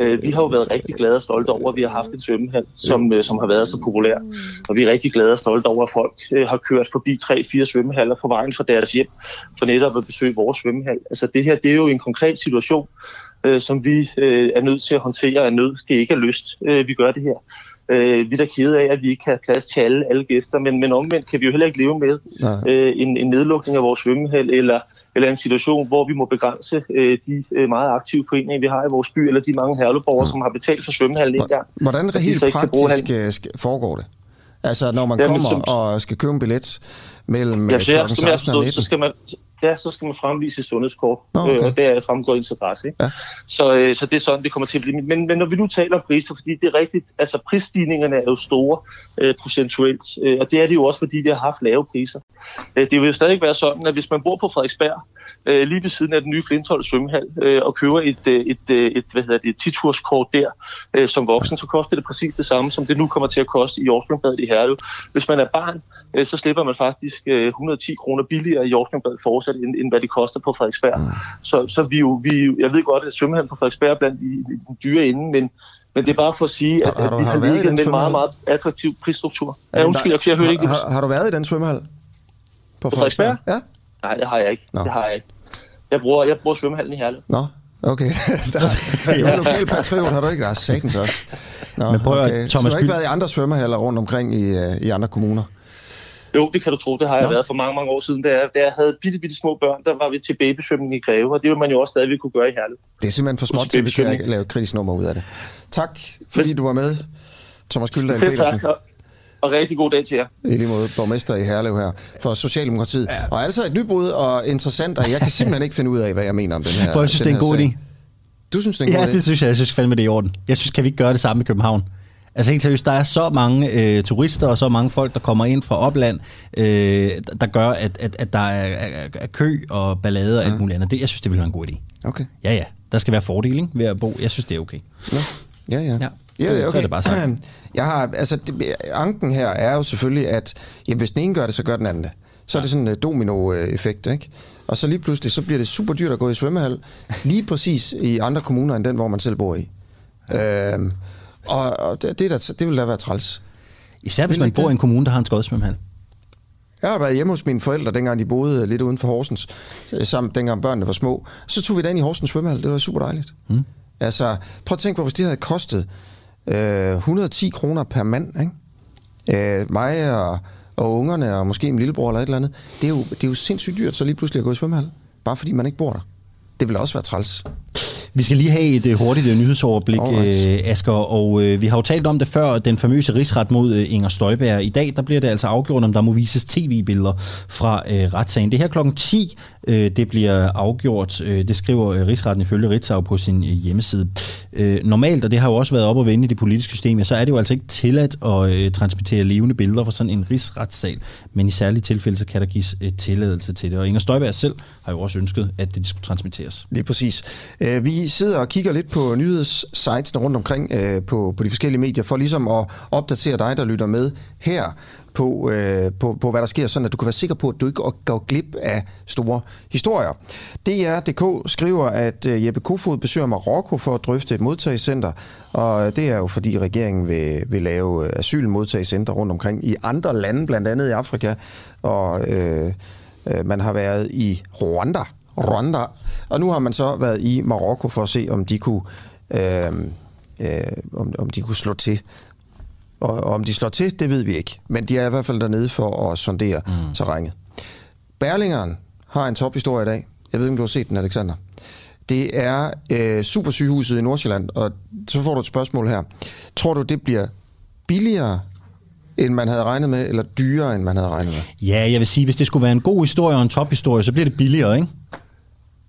Øh, vi har jo været rigtig glade og stolte over, at vi har haft en svømmehal, som, øh, som har været så populær. Og vi er rigtig glade og stolte over, at folk øh, har kørt forbi tre-fire svømmehaller på vejen fra deres hjem, for netop at besøge vores svømmehal. Altså det her, det er jo en konkret situation, øh, som vi øh, er nødt til at håndtere af nød. Det er ikke af lyst, øh, vi gør det her. Øh, vi er da kede af, at vi ikke kan have plads til alle, alle gæster, men, men omvendt kan vi jo heller ikke leve med øh, en, en nedlukning af vores svømmehal, eller, eller en situation, hvor vi må begrænse øh, de øh, meget aktive foreninger, vi har i vores by, eller de mange herleborgere, som har betalt for svømmehallen en gang. Hvordan det helt praktisk øh, foregår det? Altså, når man Jamen, kommer som, og skal købe en billet mellem ja, så, kl. 16 og 19? Så skal man, ja, så skal man fremvise sundhedskort, Nå, okay. øh, og der fremgår ens adresse. Ikke? Ja. Så, øh, så det er sådan, det kommer til at blive. Men, men når vi nu taler om priser, fordi det er rigtigt, altså prisstigningerne er jo store øh, procentuelt, øh, og det er det jo også, fordi vi har haft lave priser. Øh, det vil jo stadig være sådan, at hvis man bor på Frederiksberg, øh, lige ved siden af den nye Flintholm svømmehal øh, og køber et, øh, et, et, øh, et, hvad hedder det, et titurskort der øh, som voksen, så koster det præcis det samme, som det nu kommer til at koste i Jordsblombadet i Herlev. Hvis man er barn, øh, så slipper man faktisk øh, 110 kroner billigere i Jordsblombadet fortsat, end, end hvad det koster på Frederiksberg. Mm. Så, så vi jo, vi, jeg ved godt, at svømmehallen på Frederiksberg er blandt de, de dyre inden, men men det er bare for at sige, at, har, at vi har, har ligget med en meget, meget attraktiv prisstruktur. Ja, undskyld, jeg, jeg hører ikke. Har, har du været i den svømmehal? På Frederiksberg? Ja. Nej, det har jeg ikke. Nå. Det har jeg ikke. Jeg bruger, jeg bruger svømmehallen i Herlev. Nå, okay. *laughs* der, der *laughs* er lokal patriot, har du ikke? Er satans også. Nå, Men prøv okay. Thomas, Så du har ikke været i andre svømmehaller rundt omkring i, øh, i andre kommuner? Jo, det kan du tro. Det har jeg Nå. været for mange, mange år siden. Da jeg, da jeg havde bitte, bitte små børn, der var vi til babysvømning i Greve, og det vil man jo også stadigvæk kunne gøre i Herlev. Det er simpelthen for småt til, at vi kan lave kritisk nummer ud af det. Tak, fordi du var med, Thomas Gyldal Petersen. Tak, og rigtig god dag til jer. I lige måde, borgmester i Herlev her for Socialdemokratiet. Ja. Og altså et nybrud og interessant, og jeg kan simpelthen ikke finde ud af, hvad jeg mener om den her For jeg synes, det er en god idé. Du synes, det er en ja, god idé? det synes jeg. Jeg synes fandme, det er i orden. Jeg synes, kan vi ikke gøre det samme i København? Altså helt seriøst, der er så mange øh, turister og så mange folk, der kommer ind fra opland, øh, der gør, at, at, at der er, er, er kø og ballade og alt ja. muligt andet. Det, jeg synes, det vil være en god idé. Okay. Ja, ja. Der skal være fordele ved at bo. Jeg synes, det er okay. Ja, ja. ja. ja. Ja, okay. Så er det bare sagt. Jeg har, altså, det, anken her er jo selvfølgelig, at jamen, hvis den ene gør det, så gør den anden det. Så ja. er det sådan en domino-effekt, ikke? Og så lige pludselig, så bliver det super dyrt at gå i svømmehal, lige præcis i andre kommuner, end den, hvor man selv bor i. Ja. Øhm, og, og det, det, der, det vil da være træls. Især hvis man bor i en kommune, der har en skodsvømmehal. Jeg har været hjemme hos mine forældre, dengang de boede lidt uden for Horsens, sammen, dengang børnene var små. Så tog vi den i Horsens svømmehal. Det var super dejligt. Mm. Altså, prøv at tænke på, hvis det havde kostet øh, 110 kroner per mand, ikke? Øh, mig og, og ungerne, og måske min lillebror eller et eller andet, det er, jo, det er jo sindssygt dyrt, så lige pludselig at gå i svømmehal, bare fordi man ikke bor der. Det vil også være træls. Vi skal lige have et uh, hurtigt uh, nyhedsoverblik, uh, Asger, og uh, vi har jo talt om det før, den famøse rigsret mod uh, Inger Støjberg. I dag der bliver det altså afgjort, om der må vises tv-billeder fra uh, retssagen. Det her klokken 10, uh, det bliver afgjort. Uh, det skriver uh, rigsretten ifølge Ritzau på sin uh, hjemmeside. Uh, normalt, og det har jo også været op og vende i det politiske system, ja, så er det jo altså ikke tilladt at uh, transmittere levende billeder fra sådan en rigsretssal, men i særlige tilfælde, så kan der gives uh, tilladelse til det. Og Inger Støjberg selv har jo også ønsket, at det skulle transmitteres. Lige præcis. Øh, vi sidder og kigger lidt på nyhedssitesene rundt omkring øh, på, på de forskellige medier, for ligesom at opdatere dig, der lytter med her på, øh, på, på, hvad der sker, sådan at du kan være sikker på, at du ikke går glip af store historier. DR.dk skriver, at øh, Jeppe Kofod besøger Marokko for at drøfte et modtagscenter, og det er jo fordi regeringen vil, vil lave øh, asylmodtagscenter rundt omkring i andre lande, blandt andet i Afrika, og øh, øh man har været i Rwanda, Rwanda. Og nu har man så været i Marokko for at se, om de kunne, øh, øh, om, om de kunne slå til. Og, og om de slår til, det ved vi ikke. Men de er i hvert fald dernede for at sondere mm. terrænet. Berlingeren har en tophistorie i dag. Jeg ved ikke, om du har set den, Alexander. Det er øh, supersygehuset i Nordsjælland, og så får du et spørgsmål her. Tror du, det bliver billigere end man havde regnet med, eller dyrere, end man havde regnet med? Ja, jeg vil sige, hvis det skulle være en god historie og en tophistorie, så bliver det billigere, ikke?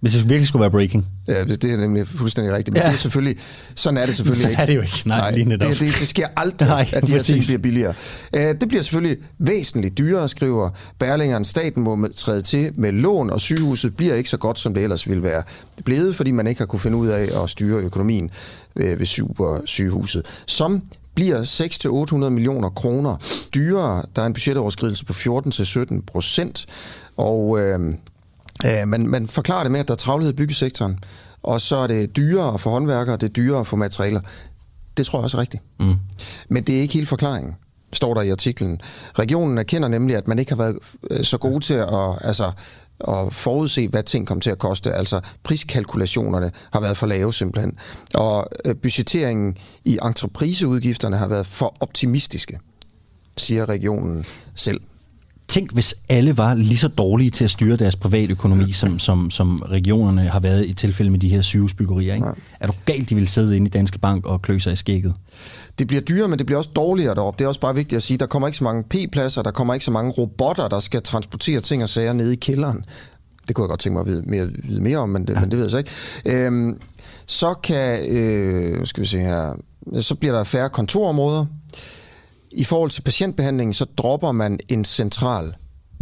Hvis det virkelig skulle være breaking. Ja, det er nemlig fuldstændig rigtigt. Men ja. det er selvfølgelig, sådan er det selvfølgelig *laughs* ikke. Så er det jo ikke. Nej, Nej lige det, det, det sker aldrig, *laughs* Nej, at de her ting bliver billigere. Uh, det bliver selvfølgelig væsentligt dyrere, skriver Berlingeren. Staten må træde til med lån, og sygehuset bliver ikke så godt, som det ellers ville være blevet, fordi man ikke har kunne finde ud af at styre økonomien ved, ved supersygehuset. Som bliver 6-800 millioner kroner dyrere. Der er en budgetoverskridelse på 14-17 procent, og øh, øh, man, man forklarer det med, at der er travlhed i byggesektoren, og så er det dyrere for håndværkere, det er dyrere for materialer. Det tror jeg også er rigtigt. Mm. Men det er ikke hele forklaringen står der i artiklen. Regionen erkender nemlig, at man ikke har været øh, så gode til at altså, at forudse, hvad ting kommer til at koste. Altså priskalkulationerne har været for lave simpelthen. Og øh, budgetteringen i entrepriseudgifterne har været for optimistiske, siger regionen selv. Tænk, hvis alle var lige så dårlige til at styre deres private økonomi, som, som, som regionerne har været i tilfælde med de her sygehusbyggerier. Ikke? Ja. Er du galt, de vil sidde inde i Danske Bank og klø sig i skægget? det bliver dyrere, men det bliver også dårligere deroppe. Det er også bare vigtigt at sige, der kommer ikke så mange P-pladser, der kommer ikke så mange robotter, der skal transportere ting og sager nede i kælderen. Det kunne jeg godt tænke mig at vide mere, vide mere om, men det, ja. men det ved jeg så ikke. Øhm, så kan, øh, skal vi se her, så bliver der færre kontorområder. I forhold til patientbehandlingen, så dropper man en central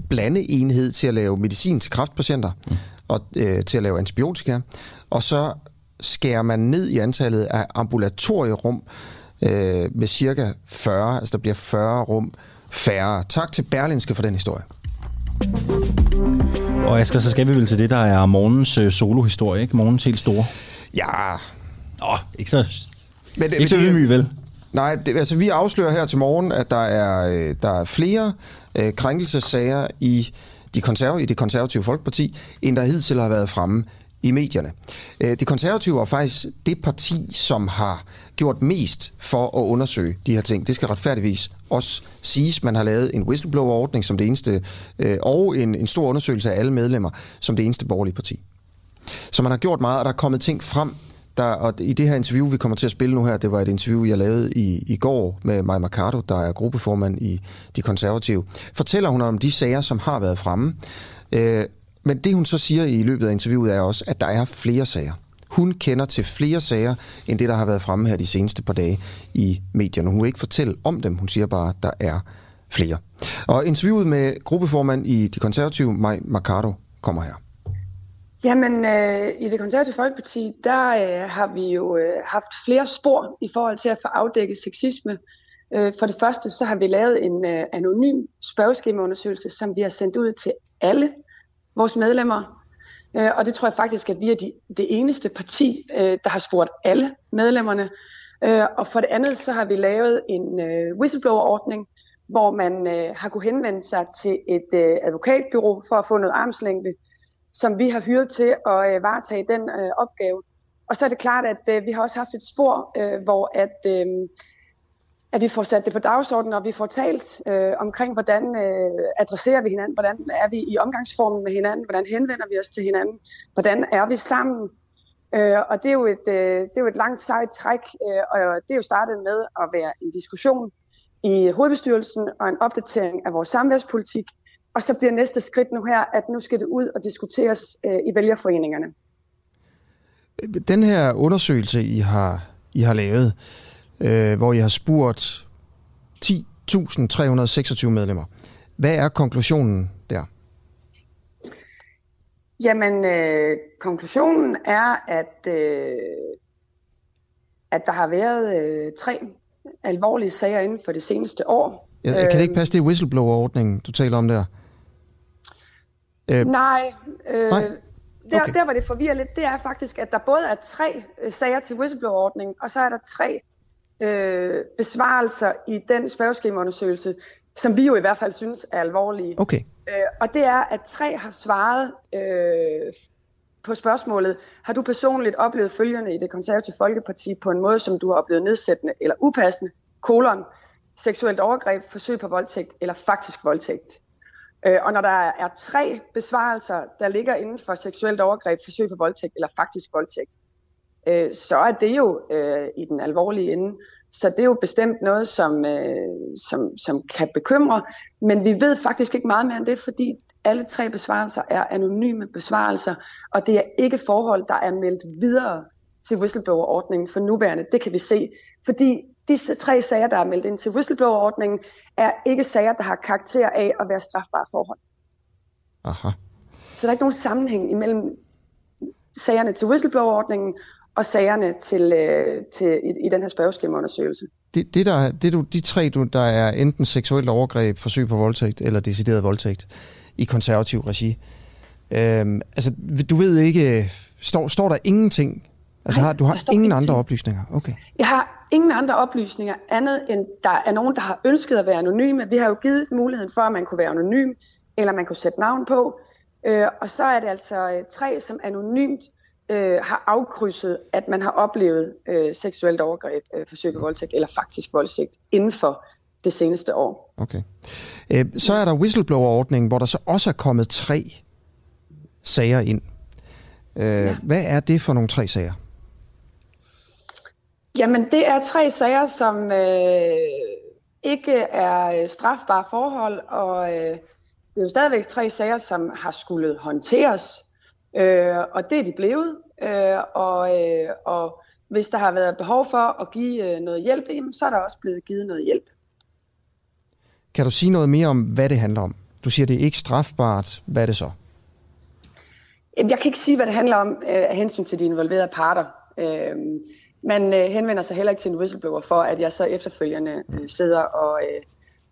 blandeenhed til at lave medicin til kræftpatienter mm. og øh, til at lave antibiotika. Og så skærer man ned i antallet af ambulatorierum, øh, med cirka 40, altså der bliver 40 rum færre. Tak til Berlinske for den historie. Og Asger, så skal vi vel til det, der er morgens øh, solohistorie, ikke? Morgens helt store. Ja. Nå, ikke så, men, ikke så ydmyg, vel? Nej, det, altså vi afslører her til morgen, at der er, øh, der er flere øh, krænkelsesager i de, konserv- i det konservative Folkeparti, end der hidtil har været fremme i medierne. Øh, det konservative er faktisk det parti, som har gjort mest for at undersøge de her ting. Det skal retfærdigvis også siges. Man har lavet en whistleblower-ordning som det eneste, øh, og en, en stor undersøgelse af alle medlemmer som det eneste borgerlige parti. Så man har gjort meget, og der er kommet ting frem, der, og i det her interview, vi kommer til at spille nu her, det var et interview, jeg lavede i, i går med Maja Mercado, der er gruppeformand i De Konservative, fortæller hun om de sager, som har været fremme. Øh, men det hun så siger i løbet af interviewet er også, at der er flere sager. Hun kender til flere sager, end det, der har været fremme her de seneste par dage i medierne. Hun vil ikke fortælle om dem, hun siger bare, at der er flere. Og interviewet med gruppeformand i De Konservative, Maj Mercado, kommer her. Jamen, øh, i det konservative folkeparti, der øh, har vi jo øh, haft flere spor i forhold til at få afdækket sexisme. Øh, for det første, så har vi lavet en øh, anonym spørgeskemaundersøgelse, som vi har sendt ud til alle vores medlemmer. Øh, og det tror jeg faktisk, at vi er de, det eneste parti, øh, der har spurgt alle medlemmerne. Øh, og for det andet, så har vi lavet en øh, whistleblower-ordning, hvor man øh, har kunne henvende sig til et øh, advokatbyrå for at få noget armslængde, som vi har hyret til at øh, varetage den øh, opgave. Og så er det klart, at øh, vi har også haft et spor, øh, hvor at øh, at vi får sat det på dagsordenen, og vi får talt øh, omkring, hvordan øh, adresserer vi hinanden, hvordan er vi i omgangsformen med hinanden, hvordan henvender vi os til hinanden, hvordan er vi sammen, Øh, og det er, jo et, øh, det er jo et langt sejt træk, øh, og det er jo startet med at være en diskussion i hovedbestyrelsen og en opdatering af vores samværspolitik. Og så bliver næste skridt nu her, at nu skal det ud og diskuteres øh, i vælgerforeningerne. Den her undersøgelse, I har, I har lavet, øh, hvor I har spurgt 10.326 medlemmer. Hvad er konklusionen der? Jamen, øh, konklusionen er, at, øh, at der har været øh, tre alvorlige sager inden for det seneste år. Ja, kan det ikke passe, det er whistleblower-ordningen, du taler om der? Øh, nej, øh, nej? Der, okay. der hvor det forvirrer lidt, det er faktisk, at der både er tre øh, sager til whistleblower-ordningen, og så er der tre øh, besvarelser i den spørgeskemaundersøgelse, som vi jo i hvert fald synes er alvorlige. Okay. Øh, og det er, at tre har svaret øh, på spørgsmålet, har du personligt oplevet følgende i det konservative Folkeparti på en måde, som du har oplevet nedsættende eller upassende, kolon, seksuelt overgreb, forsøg på voldtægt eller faktisk voldtægt. Øh, og når der er tre besvarelser, der ligger inden for seksuelt overgreb, forsøg på voldtægt eller faktisk voldtægt, øh, så er det jo øh, i den alvorlige ende. Så det er jo bestemt noget, som, øh, som, som kan bekymre, men vi ved faktisk ikke meget mere end det, fordi alle tre besvarelser er anonyme besvarelser, og det er ikke forhold, der er meldt videre til whistleblower-ordningen for nuværende. Det kan vi se, fordi disse tre sager, der er meldt ind til whistleblower-ordningen, er ikke sager, der har karakter af at være strafbare forhold. Aha. Så der er ikke nogen sammenhæng imellem sagerne til whistleblower-ordningen og sagerne til, øh, til, i, i den her spørgeskemaundersøgelse. Det, det der, det du, de tre, du, der er enten seksuelt overgreb, forsøg på voldtægt eller decideret voldtægt i konservativ regi. Øhm, altså, du ved ikke, står, står der ingenting? Altså, Nej, har, du har ingen ingenting. andre oplysninger? Okay. Jeg har ingen andre oplysninger andet end, der er nogen, der har ønsket at være anonyme. Vi har jo givet muligheden for, at man kunne være anonym, eller man kunne sætte navn på. Øh, og så er det altså øh, tre, som anonymt øh, har afkrydset, at man har oplevet øh, seksuelt overgreb, øh, forsøg på voldtægt eller faktisk voldtægt inden for det seneste år. Okay. Øh, så er der whistleblower-ordningen, hvor der så også er kommet tre sager ind. Øh, ja. Hvad er det for nogle tre sager? Jamen, det er tre sager, som øh, ikke er strafbare forhold, og øh, det er jo stadigvæk tre sager, som har skulle håndteres Øh, og det er de blevet. Øh, og, øh, og hvis der har været behov for at give øh, noget hjælp, jamen, så er der også blevet givet noget hjælp. Kan du sige noget mere om, hvad det handler om? Du siger, det er ikke strafbart. Hvad er det så? Jeg kan ikke sige, hvad det handler om øh, af hensyn til de involverede parter. Øh, man øh, henvender sig heller ikke til en whistleblower for, at jeg så efterfølgende øh, sidder og, øh,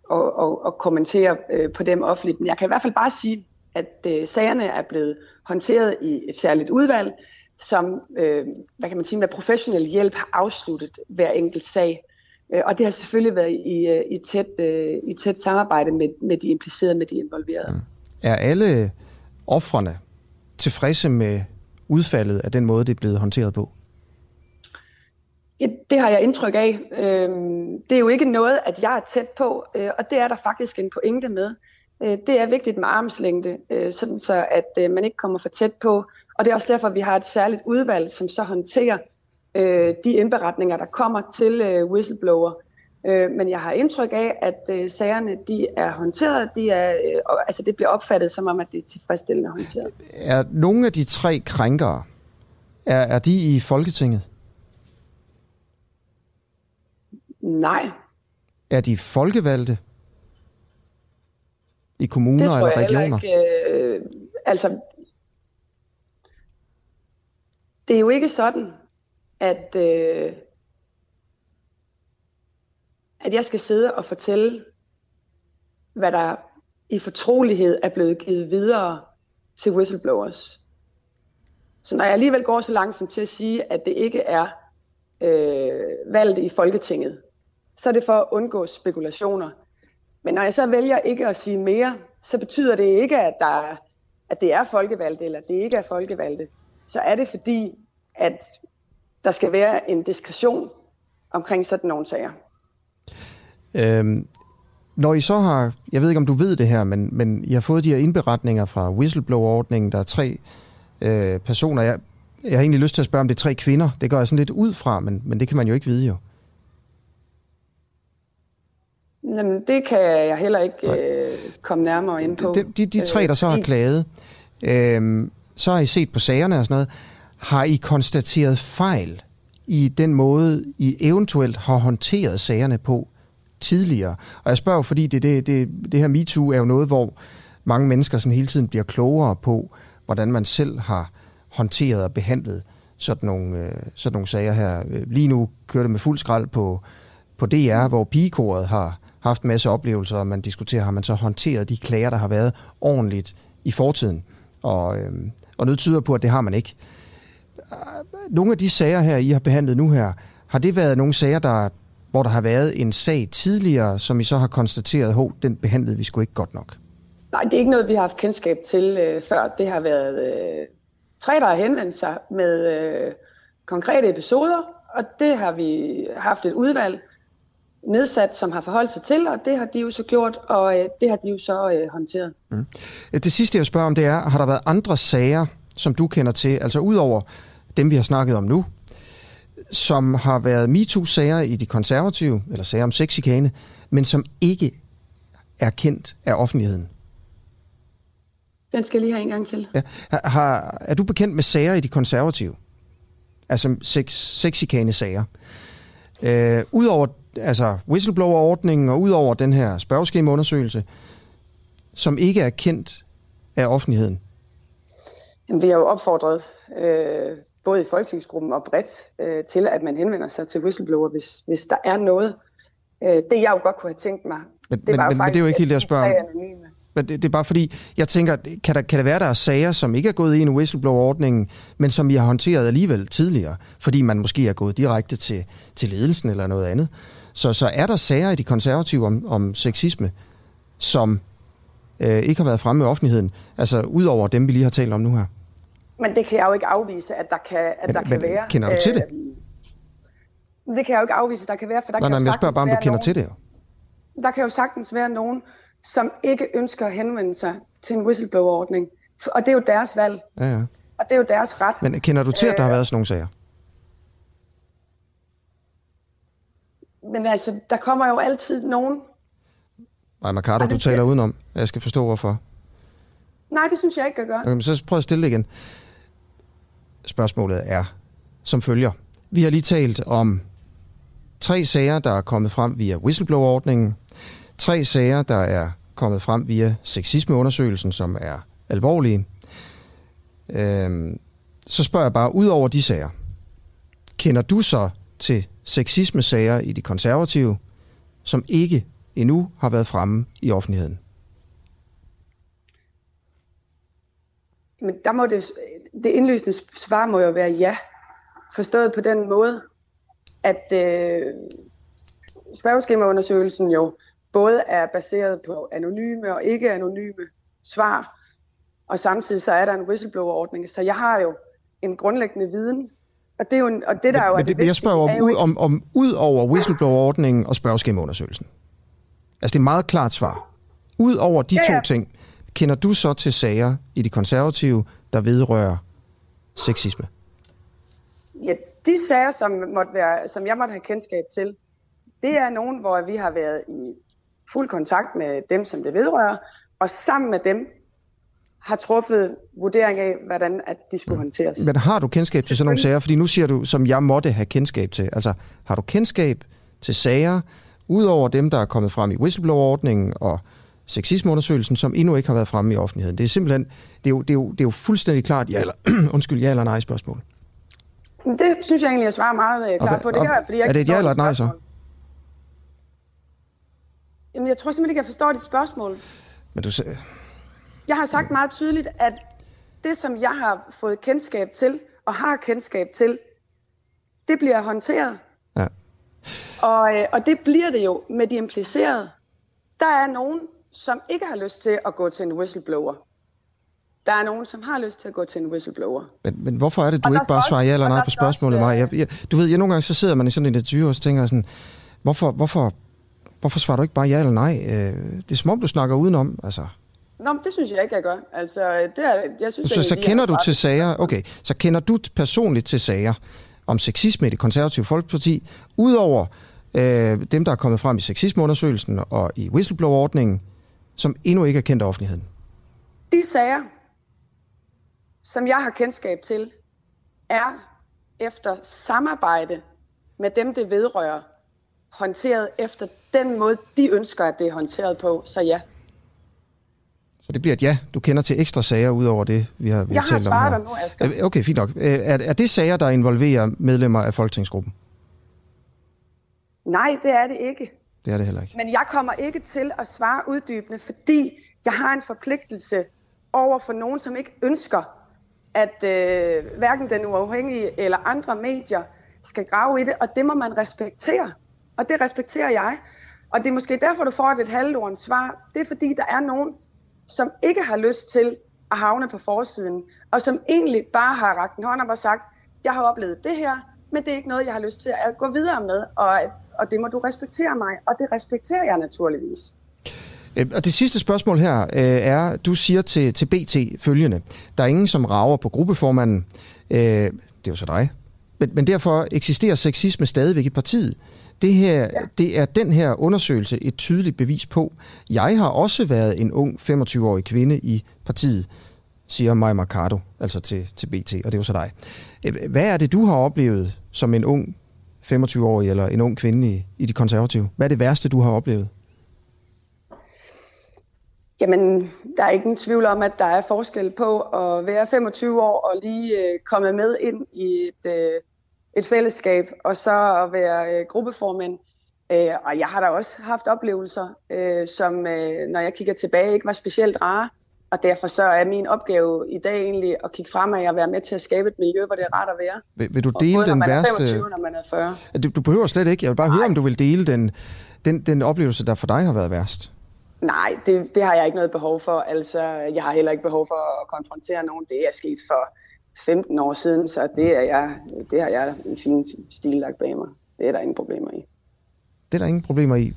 og, og, og kommenterer øh, på dem offentligt. Men jeg kan i hvert fald bare sige, at øh, sagerne er blevet håndteret i et særligt udvalg, som øh, hvad kan man sige, med professionel hjælp har afsluttet hver enkelt sag. Øh, og det har selvfølgelig været i, øh, i, tæt, øh, i tæt samarbejde med, med de implicerede, med de involverede. Mm. Er alle offrene tilfredse med udfaldet af den måde, det er blevet håndteret på? Det, det har jeg indtryk af. Øhm, det er jo ikke noget, at jeg er tæt på, øh, og det er der faktisk en pointe med. Øh, det er vigtigt med armslængde, øh, sådan så at øh, man ikke kommer for tæt på. Og det er også derfor, at vi har et særligt udvalg, som så håndterer øh, de indberetninger, der kommer til øh, whistleblower. Øh, men jeg har indtryk af, at sagerne de er håndteret, de er, altså det bliver opfattet som om, at det er tilfredsstillende håndteret. Er nogle af de tre krænkere, er, er de i Folketinget? Nej. Er de folkevalgte? i kommuner det tror eller regioner? Ikke, øh, altså, det er jo ikke sådan, at, øh, at jeg skal sidde og fortælle, hvad der i fortrolighed er blevet givet videre til whistleblowers. Så når jeg alligevel går så langsomt til at sige, at det ikke er øh, valgt i Folketinget, så er det for at undgå spekulationer. Men når jeg så vælger ikke at sige mere, så betyder det ikke, at, der, at det er folkevalgte, eller det ikke er folkevalgte. Så er det fordi, at der skal være en diskretion omkring sådan nogle sager. Øhm, når I så har, jeg ved ikke om du ved det her, men, men I har fået de her indberetninger fra whistleblower-ordningen, der er tre øh, personer. Jeg, jeg har egentlig lyst til at spørge, om det er tre kvinder. Det går jeg sådan lidt ud fra, men, men det kan man jo ikke vide jo. Jamen, det kan jeg heller ikke øh, komme nærmere ind på. De, de, de tre, der så har Øh, klaget, øh, så har I set på sagerne og sådan noget. Har I konstateret fejl i den måde, I eventuelt har håndteret sagerne på tidligere? Og jeg spørger fordi det, det, det, det her MeToo er jo noget, hvor mange mennesker sådan hele tiden bliver klogere på, hvordan man selv har håndteret og behandlet sådan nogle, øh, sådan nogle sager her. Øh, Lige nu kører det med fuld skrald på, på DR, hvor pigekoret har haft en masse oplevelser, og man diskuterer, har man så håndteret de klager, der har været ordentligt i fortiden. Og, øh, og noget tyder på, at det har man ikke. Øh, nogle af de sager her, I har behandlet nu her, har det været nogle sager, der, hvor der har været en sag tidligere, som I så har konstateret, at den behandlede vi sgu ikke godt nok? Nej, det er ikke noget, vi har haft kendskab til øh, før. Det har været øh, tre, der har henvendt sig med øh, konkrete episoder, og det har vi haft et udvalg nedsat, som har forholdt sig til, og det har de jo så gjort, og øh, det har de jo så øh, håndteret. Det sidste, jeg vil spørge om, det er, har der været andre sager, som du kender til, altså udover dem, vi har snakket om nu, som har været MeToo-sager i de konservative, eller sager om sexikane, men som ikke er kendt af offentligheden? Den skal jeg lige have en gang til. Ja. Har, er du bekendt med sager i de konservative? Altså sex, sexikane-sager. Øh, Udover altså whistleblower-ordningen og udover den her spørgeskemaundersøgelse, som ikke er kendt af offentligheden. Jamen, vi har jo opfordret øh, både i folketingsgruppen og bredt øh, til, at man henvender sig til whistleblower, hvis, hvis der er noget. Øh, det jeg jo godt kunne have tænkt mig, Men, men, men, men det er jo ikke helt det, jeg spørger om. Men det, det er bare fordi, jeg tænker, kan der, kan der være, der er sager, som ikke er gået ind i whistleblower-ordningen, men som I har håndteret alligevel tidligere, fordi man måske er gået direkte til, til ledelsen eller noget andet. Så, så er der sager i de konservative om, om sexisme, som øh, ikke har været fremme i offentligheden, altså ud over dem, vi lige har talt om nu her. Men det kan jeg jo ikke afvise, at der kan, at Men- der kan men være. kender du til det? Øh, det kan jeg jo ikke afvise, at der kan være, for der Nej, kan nej, jo men jeg spørger bare, om du kender nogen, til det jo. Der kan jo sagtens være nogen, som ikke ønsker at henvende sig til en whistleblower-ordning. Og det er jo deres valg, Ja, ja. og det er jo deres ret. Men kender du til, at der har Øh, været sådan nogle sager? Men altså, der kommer jo altid nogen. Nej, Mercado, Ej, du taler udenom. Jeg skal forstå, hvorfor. Nej, det synes jeg ikke, jeg gør. Okay, men så prøv at stille det igen. Spørgsmålet er som følger. Vi har lige talt om tre sager, der er kommet frem via whistleblower-ordningen. Tre sager, der er kommet frem via sexismeundersøgelsen, som er alvorlige. Øhm, så spørger jeg bare, ud over de sager, kender du så til sexisme-sager i de konservative, som ikke endnu har været fremme i offentligheden? Men der må det, det indlysende svar må jo være ja. Forstået på den måde, at øh, spørgeskemaundersøgelsen jo både er baseret på anonyme og ikke anonyme svar, og samtidig så er der en whistleblower-ordning. Så jeg har jo en grundlæggende viden, og det, er jo en, og det der jo er Men, det det, jeg spørger er om, ud, om, om ud over whistleblower-ordningen og spørgeskemaundersøgelsen. Altså det er et meget klart svar. Ud over de Ja, to ja. ting, kender du så til sager i de konservative, der vedrører sexisme? Ja, de sager, som, måtte være, som jeg måtte have kendskab til, det er nogen, hvor vi har været i fuld kontakt med dem, som det vedrører, og sammen med dem har truffet vurdering af, hvordan at de skulle håndteres. Men har du kendskab til sådan nogle sager? Fordi nu siger du, som jeg måtte have kendskab til. Altså, har du kendskab til sager, ud over dem, der er kommet frem i whistleblower-ordningen og sexismeundersøgelsen, som endnu ikke har været fremme i offentligheden? Det er simpelthen, det er jo, det er jo, det er jo fuldstændig klart, ja eller, *clears throat* undskyld, ja eller nej spørgsmål. Det synes jeg egentlig, jeg svarer meget øh, klart på. Det og- jeg, fordi jeg er det et ja eller et nej, så? Jamen, jeg tror simpelthen ikke, jeg forstår dit spørgsmål. Men du, Jeg har sagt meget tydeligt, at det, som jeg har fået kendskab til, og har kendskab til, det bliver håndteret. ja. Og, øh, og det bliver det jo med de implicerede. Der er nogen, som ikke har lyst til at gå til en whistleblower. Der er nogen, som har lyst til at gå til en whistleblower. Men, men hvorfor er det, du Og ikke bare svarer ja eller nej på spørgsmålet, Maja? Jeg, jeg, du ved, jeg nogle gange så sidder man i sådan en interview og tænker sådan, hvorfor, hvorfor, hvorfor svarer du ikke bare ja eller nej? Øh, det er som om, du snakker udenom. Altså, Nå, men det synes jeg ikke, jeg gør. Altså, det er, jeg synes, Så, så de kender du til sager, okay, så kender du personligt til sager om sexisme i det konservative folkeparti, udover øh, dem, der er kommet frem i sexismeundersøgelsen og i whistleblower-ordningen, som endnu ikke er kendt af offentligheden? De sager, som jeg har kendskab til, er efter samarbejde med dem, det vedrører, håndteret efter den måde, de ønsker, at det er håndteret på. Så ja, Så det bliver et ja. Du kender til ekstra sager, udover det, vi har, vi jeg har har talt om svaret her. dig nu, Asger. Øh, Okay, fint nok. Øh, Er, er det sager, der involverer medlemmer af folketingsgruppen? Nej, det er det ikke. Det er det heller ikke. Men jeg kommer ikke til at svare uddybende, fordi jeg har en forpligtelse over for nogen, som ikke ønsker, at øh, hverken den uafhængige eller andre medier skal grave i det, og det må man respektere. Og det respekterer jeg. Og det er måske derfor, du får et, halvdårens svar. Det er fordi, der er nogen, som ikke har lyst til at havne på forsiden, og som egentlig bare har rakt en hånd op og sagt, jeg har oplevet det her, men det er ikke noget, jeg har lyst til at gå videre med, og, og det må du respektere mig, og det respekterer jeg naturligvis. Øhm, og det sidste spørgsmål her øh, er, du siger til, til BT følgende. Der er ingen, som rager på gruppeformanden. Øh, det er jo så dig. Men, men derfor eksisterer sexisme stadigvæk i partiet. Det, her, det er den her undersøgelse et tydeligt bevis på. Jeg har også været en ung 25-årig kvinde i partiet, siger Maja Mercado, altså til, til BT, og det er jo så dig. Øh, Hvad er det, du har oplevet som en ung 25-årig eller en ung kvinde i, i de konservative? Hvad er det værste, du har oplevet? Jamen, der er ingen tvivl om, at der er forskel på at være 25 år og lige øh, komme med ind i et, øh, et fællesskab, og så at være øh, gruppeformand. Øh, og jeg har da også haft oplevelser, øh, som øh, når jeg kigger tilbage ikke var specielt rare. Og derfor så er min opgave i dag egentlig at kigge fremad og være med til at skabe et miljø, hvor det er rart at være. Vil, vil du dele både den værste... 25, når man er 40. Du, du behøver slet ikke. Jeg vil bare høre, om du vil dele den, den, den oplevelse, der for dig har været værst. Nej, det, det har jeg ikke noget behov for. Altså, jeg har heller ikke behov for at konfrontere nogen. Det er sket for 15 år siden, så det, er jeg, det har jeg en fin stil lagt bag mig. Det er der ingen problemer i. Det er der ingen problemer i.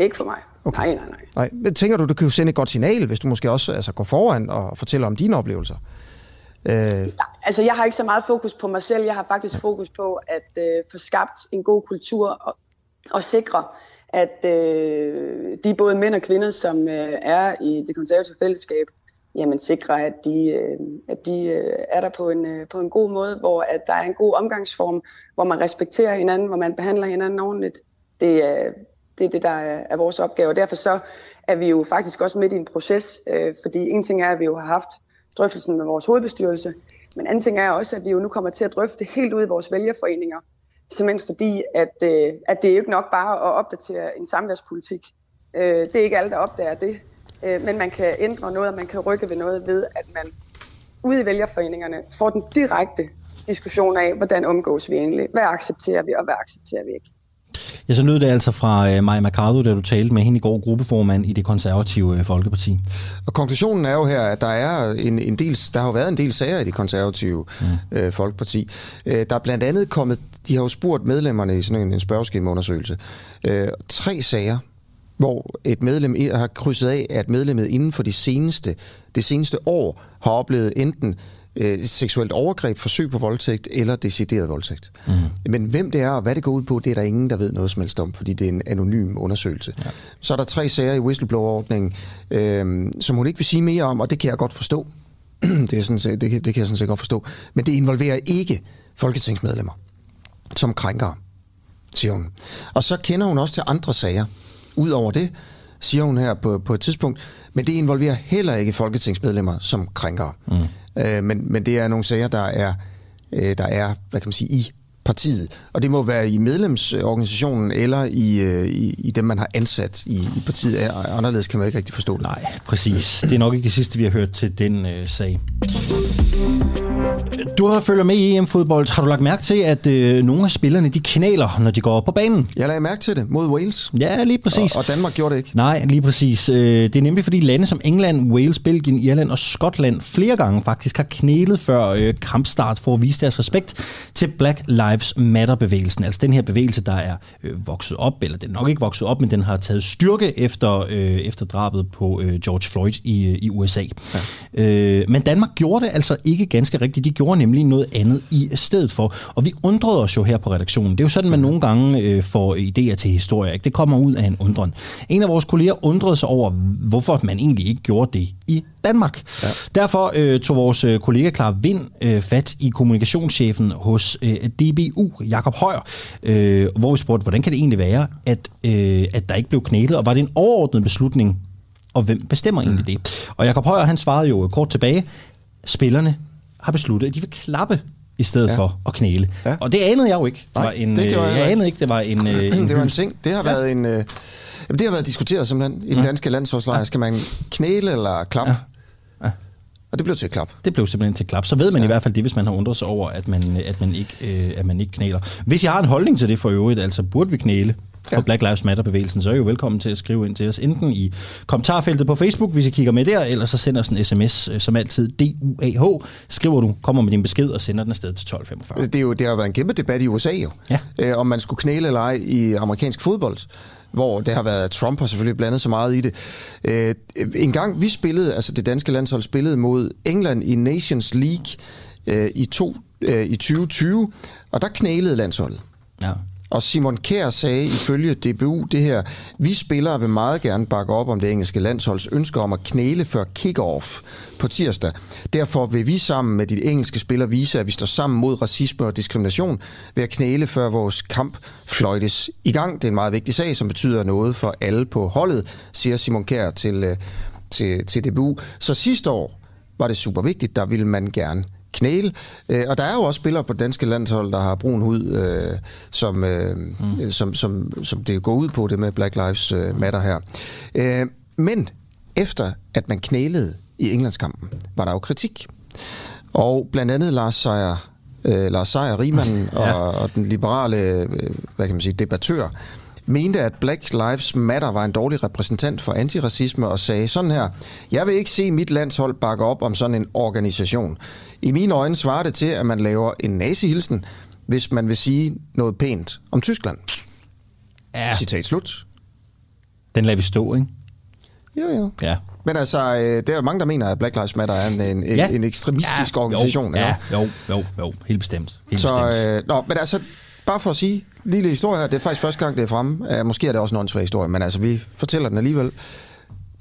Ikke for mig. Okay. Nej, nej, nej. Nej, men tænker du, du kan jo sende et godt signal, hvis du måske også altså, går foran og fortæller om dine oplevelser? Øh, Altså, jeg har ikke så meget fokus på mig selv. Jeg har faktisk fokus på at øh, få skabt en god kultur og, og sikre, at øh, de både mænd og kvinder, som øh, er i det konservative fællesskab, jamen sikre, at de, øh, at de øh, er der på en, øh, på en god måde, hvor at der er en god omgangsform, hvor man respekterer hinanden, hvor man behandler hinanden ordentligt. Det er det, er det der er, er vores opgave, og derfor så er vi jo faktisk også midt i en proces, øh, fordi en ting er, at vi jo har haft drøftelsen med vores hovedbestyrelse, men anden ting er også, at vi jo nu kommer til at drøfte helt ud i vores vælgerforeninger, simpelthen fordi, at, øh, at det er jo ikke nok bare at opdatere en samværspolitik. Øh, det er ikke alle, der opdager det, øh, men man kan ændre noget, og man kan rykke ved noget ved, at man ude i vælgerforeningerne får den direkte diskussion af, hvordan omgås vi egentlig, hvad accepterer vi, og hvad accepterer vi ikke. Ja, så lød det altså fra uh, Maja Mercado, da du talte med hende i går, gruppeformand i det konservative uh, Folkeparti. og konklusionen er jo her, at der er en, en del, der har jo været en del sager i det konservative mm. øh, Folkeparti. Øh, der er blandt andet kommet, de har jo spurgt medlemmerne i sådan en, en spørgeskemaundersøgelse, øh, tre sager, hvor et medlem har krydset af, at medlemmet inden for de seneste, det seneste år har oplevet enten øh, seksuelt overgreb, forsøg på voldtægt eller decideret voldtægt. Mm. Men hvem det er og hvad det går ud på, det er der ingen, der ved noget som helst om, fordi det er en anonym undersøgelse. Ja. Så er der tre sager i whistleblower-ordningen, øh, som hun ikke vil sige mere om, og det kan jeg godt forstå. *clears throat* det, er sådan det, kan, det kan jeg sådan set godt forstå. Men det involverer ikke folketingsmedlemmer som krænker, siger hun. Og så kender hun også til andre sager. Udover det, siger hun her på, på et tidspunkt, men det involverer heller ikke folketingsmedlemmer som krænker. Mm. Øh, men, men det er nogle sager, der er, øh, der er, hvad kan man sige, i partiet. Og det må være i medlemsorganisationen eller i, øh, i, i dem, man har ansat i, i partiet. Anderledes kan man ikke rigtig forstå det. Nej, præcis. Det er nok ikke det sidste, vi har hørt til den øh, sag. Du har følger med i EM-fodbold. Har du lagt mærke til, at øh, nogle af spillerne de knæler, når de går på banen? Jeg lagde mærke til det mod Wales. Ja, lige præcis. Og, og Danmark gjorde det ikke. Nej, lige præcis. Øh, det er nemlig fordi lande som England, Wales, Belgien, Irland og Skotland flere gange faktisk har knælet før øh, kampstart for at vise deres respekt til Black Lives Matter-bevægelsen. Altså den her bevægelse, der er øh, vokset op, eller den er nok ikke vokset op, men den har taget styrke efter, øh, efter drabet på øh, George Floyd i, øh, i USA. Ja. Øh, men Danmark gjorde det altså ikke ganske rigtigt. De gjorde nemlig noget andet i stedet for. Og vi undrede os jo her på redaktionen. Det er jo sådan, man nogle gange øh, får idéer til historie. Ikke? Det kommer ud af en undren. En af vores kolleger undrede sig over, hvorfor man egentlig ikke gjorde det i Danmark. Ja. Derfor øh, tog vores øh, kollega Klar Vind øh, fat i kommunikationschefen hos øh, DBU, Jakob Højer, øh, hvor vi spurgte, hvordan kan det egentlig være, at, øh, at der ikke blev knælet, og var det en overordnet beslutning, og hvem bestemmer mm. egentlig det? Og Jakob Højer, han svarede jo kort tilbage, spillerne har besluttet, at de vil klappe i stedet ja. for at knæle. Ja. Og det anede jeg jo ikke. Det Nej, var en, det gjorde jeg, jeg anede ikke, det var en, øh, *clears throat* en det var en ting. Det har ja. været en... Øh, det har været diskuteret simpelthen i den danske landsholdslejr. Skal man knæle eller klappe? Ja. Ja. Og det blev til et klap. Det blev simpelthen til klap. Så ved man ja. i hvert fald det, hvis man har undret sig over, at man, at man, ikke, øh, at man ikke knæler. Hvis jeg har en holdning til det for øvrigt, altså burde vi knæle for Ja. Black Lives Matter-bevægelsen, så er I jo velkommen til at skrive ind til os, enten i kommentarfeltet på Facebook, hvis I kigger med der, eller så sender os en sms, øh, som altid DUAH. Skriver du, kommer med din besked og sender den afsted til 1245. Det, er jo, det har været en kæmpe debat i USA jo, Ja. øh, om man skulle knæle eller ej i amerikansk fodbold hvor det har været, Trump har selvfølgelig blandet så meget i det. Øh, en gang vi spillede, altså det danske landshold spillede mod England i Nations League øh, i, to, øh, i 2020, og der knælede landsholdet. Ja. Og Simon Kjær sagde ifølge DBU det her, vi spillere vil meget gerne bakke op om det engelske landsholds ønske om at knæle før kick-off på tirsdag. Derfor vil vi sammen med de engelske spillere vise, at vi står sammen mod racisme og diskrimination ved at knæle før vores kamp fløjtes i gang. Det er en meget vigtig sag, som betyder noget for alle på holdet, siger Simon Kjær til, øh, til, til DBU. Så sidste år var det super vigtigt, der ville man gerne knæle. Øh, og der er jo også spillere på det danske landshold, der har brun hud, øh, som, øh, mm. som, som, som det går ud på, det med Black Lives øh, Matter her. Øh, men efter at man knælede i Englandskampen, var der jo kritik. Og blandt andet Lars Seier, øh, Lars Seier Riemann *laughs* Ja. og, og den liberale øh, hvad kan man sige, debattør, mente, at Black Lives Matter var en dårlig repræsentant for antiracisme og sagde sådan her, jeg vil ikke se mit landshold bakke op om sådan en organisation. I mine øjne svarer det til, at man laver en nazihilsen, hvis man vil sige noget pænt om Tyskland. ja. Citat slut. Den lader vi stå, ikke? Jo, jo. Ja. Men altså, øh, der er mange, der mener, at Black Lives Matter er en, en, ja. en ekstremistisk ja. organisation. Jo, ja, jo, jo, jo, helt bestemt. Helt Så, bestemt. øh, nå, men altså, bare for at sige, lille historie her, det er faktisk første gang, det er fremme. Uh, måske er det også en åndssvag historie, men altså, vi fortæller den alligevel.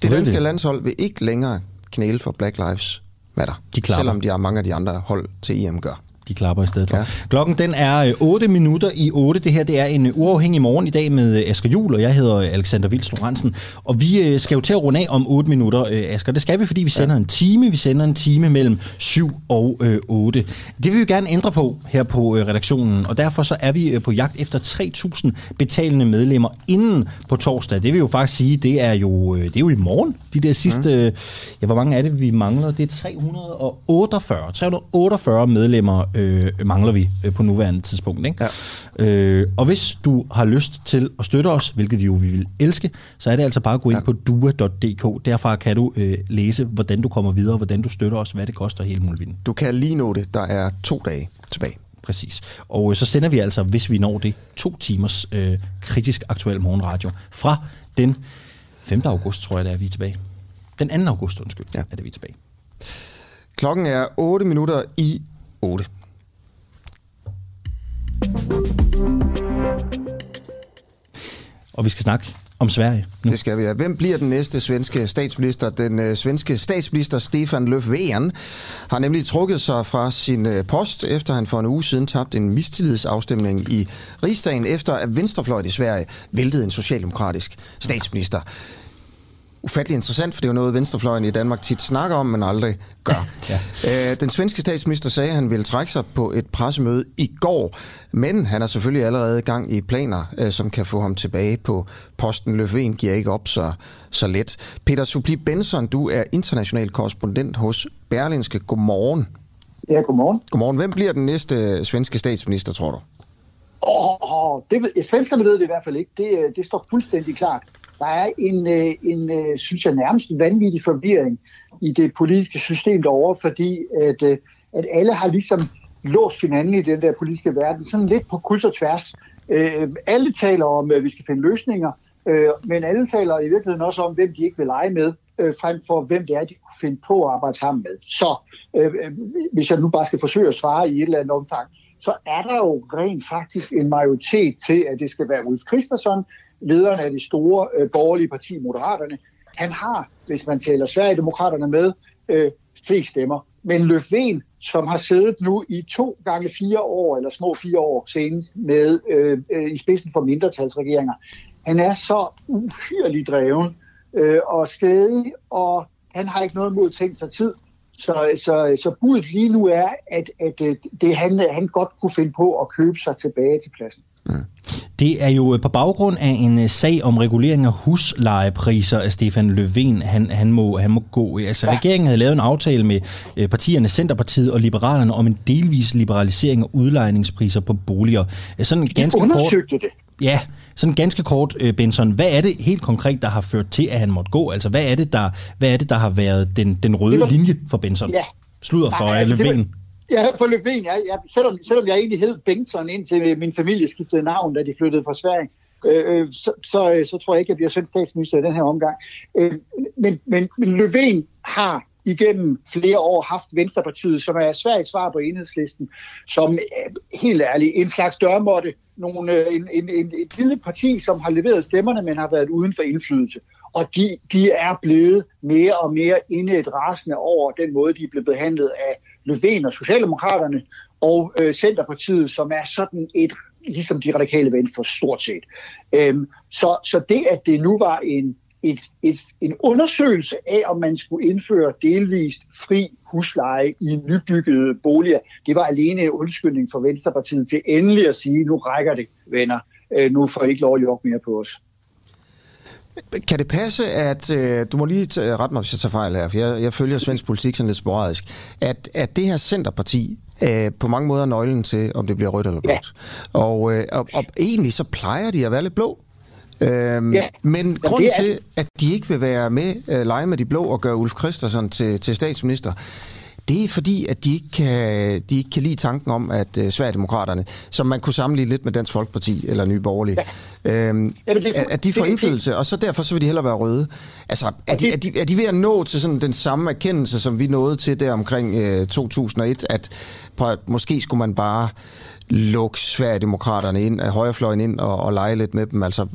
Det danske landshold vil ikke længere knæle for Black Lives Matter. De klapper. selvom de har mange af de andre hold til EM gør. De klapper i stedet for. Ja. Ja. Klokken den er øh, 8 minutter i 8. Det her det er en øh, uafhængig morgen i dag med øh, Asger Jul, og jeg hedder øh, Alexander Vils Lorentzen. Og vi øh, skal jo til at runde af om 8 minutter, øh, Asger. Det skal vi, fordi vi sender en time. Vi sender en time mellem 7 og øh, 8. Det vil vi gerne ændre på her på øh, redaktionen, og derfor så er vi øh, på jagt efter 3.000 betalende medlemmer inden på torsdag. Det vil jo faktisk sige, det er jo, øh, det er jo i morgen. De der sidste, mm. ja, hvor mange er det, vi mangler? Det er 348. 348 medlemmer øh, mangler vi øh, på nuværende tidspunkt. Ikke? Ja. Øh, og hvis du har lyst til at støtte os, hvilket vi jo vi vil elske, så er det altså bare at gå ind ja. på dua.dk. Derfra kan du øh, læse, hvordan du kommer videre, hvordan du støtter os, hvad det koster hele muligheden. Du kan lige nå det. Der er to dage tilbage. Præcis. Og øh, så sender vi altså, hvis vi når det, to timers øh, kritisk aktuel morgenradio fra den 5. august, tror jeg, det er, vi er tilbage. Den 2. august, undskyld, ja. Ja. er det, vi er tilbage. Klokken er 8 minutter i 8. Og vi skal snakke om Sverige nu. Det skal vi have. Hvem bliver den næste svenske statsminister? Den øh, svenske statsminister Stefan Löfven har nemlig trukket sig fra sin øh, post, efter han for en uge siden tabte en mistillidsafstemning i rigsdagen, efter at Venstrefløjt i Sverige væltede en socialdemokratisk statsminister. Ufattelig interessant, for det er jo noget, Venstrefløjen i Danmark tit snakker om, men aldrig gør. *laughs* ja. øh, den svenske statsminister sagde, at han ville trække sig på et pressemøde i går, men han har selvfølgelig allerede gang i planer, øh, som kan få ham tilbage på posten. Løfven giver ikke op så, så let. Peter Supli Benson, du er international korrespondent hos Berlinske. Godmorgen. Ja, godmorgen. Godmorgen. Hvem bliver den næste svenske statsminister, tror du? Åh, oh, det ved, svenskerne ved det i hvert fald ikke. Det, det står fuldstændig klart. Der er en, øh, en, øh, synes jeg, nærmest vanvittig forvirring i det politiske system derovre, fordi at, øh, at alle har ligesom låst hinanden i den der politiske verden, sådan lidt på kryds og tværs. Øh, alle taler om, at vi skal finde løsninger, øh, men alle taler i virkeligheden også om, hvem de ikke vil lege med, øh, frem for hvem det er, de kunne finde på at arbejde sammen med. Så øh, hvis jeg nu bare skal forsøge at svare i et eller andet omfang, så er der jo rent faktisk en majoritet til, at det skal være Ulf Christensen, lederen af det store øh, borgerlige parti Moderaterne. Han har, hvis man tæller Sverigedemokraterne med, øh, flest stemmer. Men Løfven, som har siddet nu i to gange fire år, eller små fire år senest, med øh, øh, i spidsen for mindretalsregeringer, han er så uhyrligt dreven øh, og skædig, og han har ikke noget mod tænkt sig tid. Så, så, så budet lige nu er, at, at øh, det, han, han godt kunne finde på at købe sig tilbage til pladsen. Det er jo på baggrund af en øh, sag om regulering af huslejepriser, at Stefan Løfven han, han, må, han må gå. Altså, ja. Regeringen havde lavet en aftale med øh, partierne Centerpartiet og Liberalerne om en delvis liberalisering af udlejningspriser på boliger. Sådan De ganske kort, det. Ja, sådan ganske kort, øh, Benson. Hvad er det helt konkret, der har ført til, at han måtte gå? Altså, hvad er det, der, hvad er det, der har været den, den røde var, linje for Benson? Ja. Sluder for Nej, altså, Løfven. Ja, for Løfven, ja, ja, selvom, selvom jeg egentlig hed Bengtsson indtil min familie skiftede navn, da de flyttede fra Sverige, øh, øh så, så, øh, så tror jeg ikke, at jeg bliver svensk statsminister i den her omgang. Øh, men, men Løfven har igennem flere år haft Venstrepartiet, som er svært svar på enhedslisten, som øh, helt ærligt en slags dørmåtte, nogle, en, en, en, et lille parti, som har leveret stemmerne, men har været uden for indflydelse. Og de, de er blevet mere og mere inde et rasende over den måde, de er blevet behandlet af Løven og Socialdemokraterne og øh, Centerpartiet, som er sådan et, ligesom de radikale venstre stort set. Øhm, så, så det, at det nu var en, et, et, en undersøgelse af, om man skulle indføre delvist fri husleje i nybyggede boliger, det var alene en undskyldning for Venstrepartiet til endelig at sige, nu rækker det, venner, øh, nu får I ikke lov at jokke mere på os. Kan det passe, at, øh, du må lige rette mig, hvis jeg tager fejl her, for jeg, jeg følger svensk politik sådan lidt sporadisk, at, at det her Centerparti øh, på mange måder nøglen til, om det bliver rødt eller blåt. Ja. Og, øh, og, og egentlig så plejer de at være lidt blå. Øhm, ja. Men grunden er... til, at de ikke vil være med, øh, lege med de blå og gøre Ulf Christensen til, til statsminister, det er fordi, at de ikke kan, de ikke kan lide tanken om, at uh, Sverigedemokraterne, som man kunne sammenligne lidt med Dansk Folkeparti eller Nye Borgerlige, ja. øhm, det, at, at de får indflydelse, det, og så derfor så vil de hellere være røde. Altså, er de, er, de, er de ved at nå til sådan den samme erkendelse, som vi nåede til der omkring uh, 2001, at, på, måske skulle man bare lukke Sverigedemokraterne ind, højrefløjen ind og, og lege lidt med dem? Altså,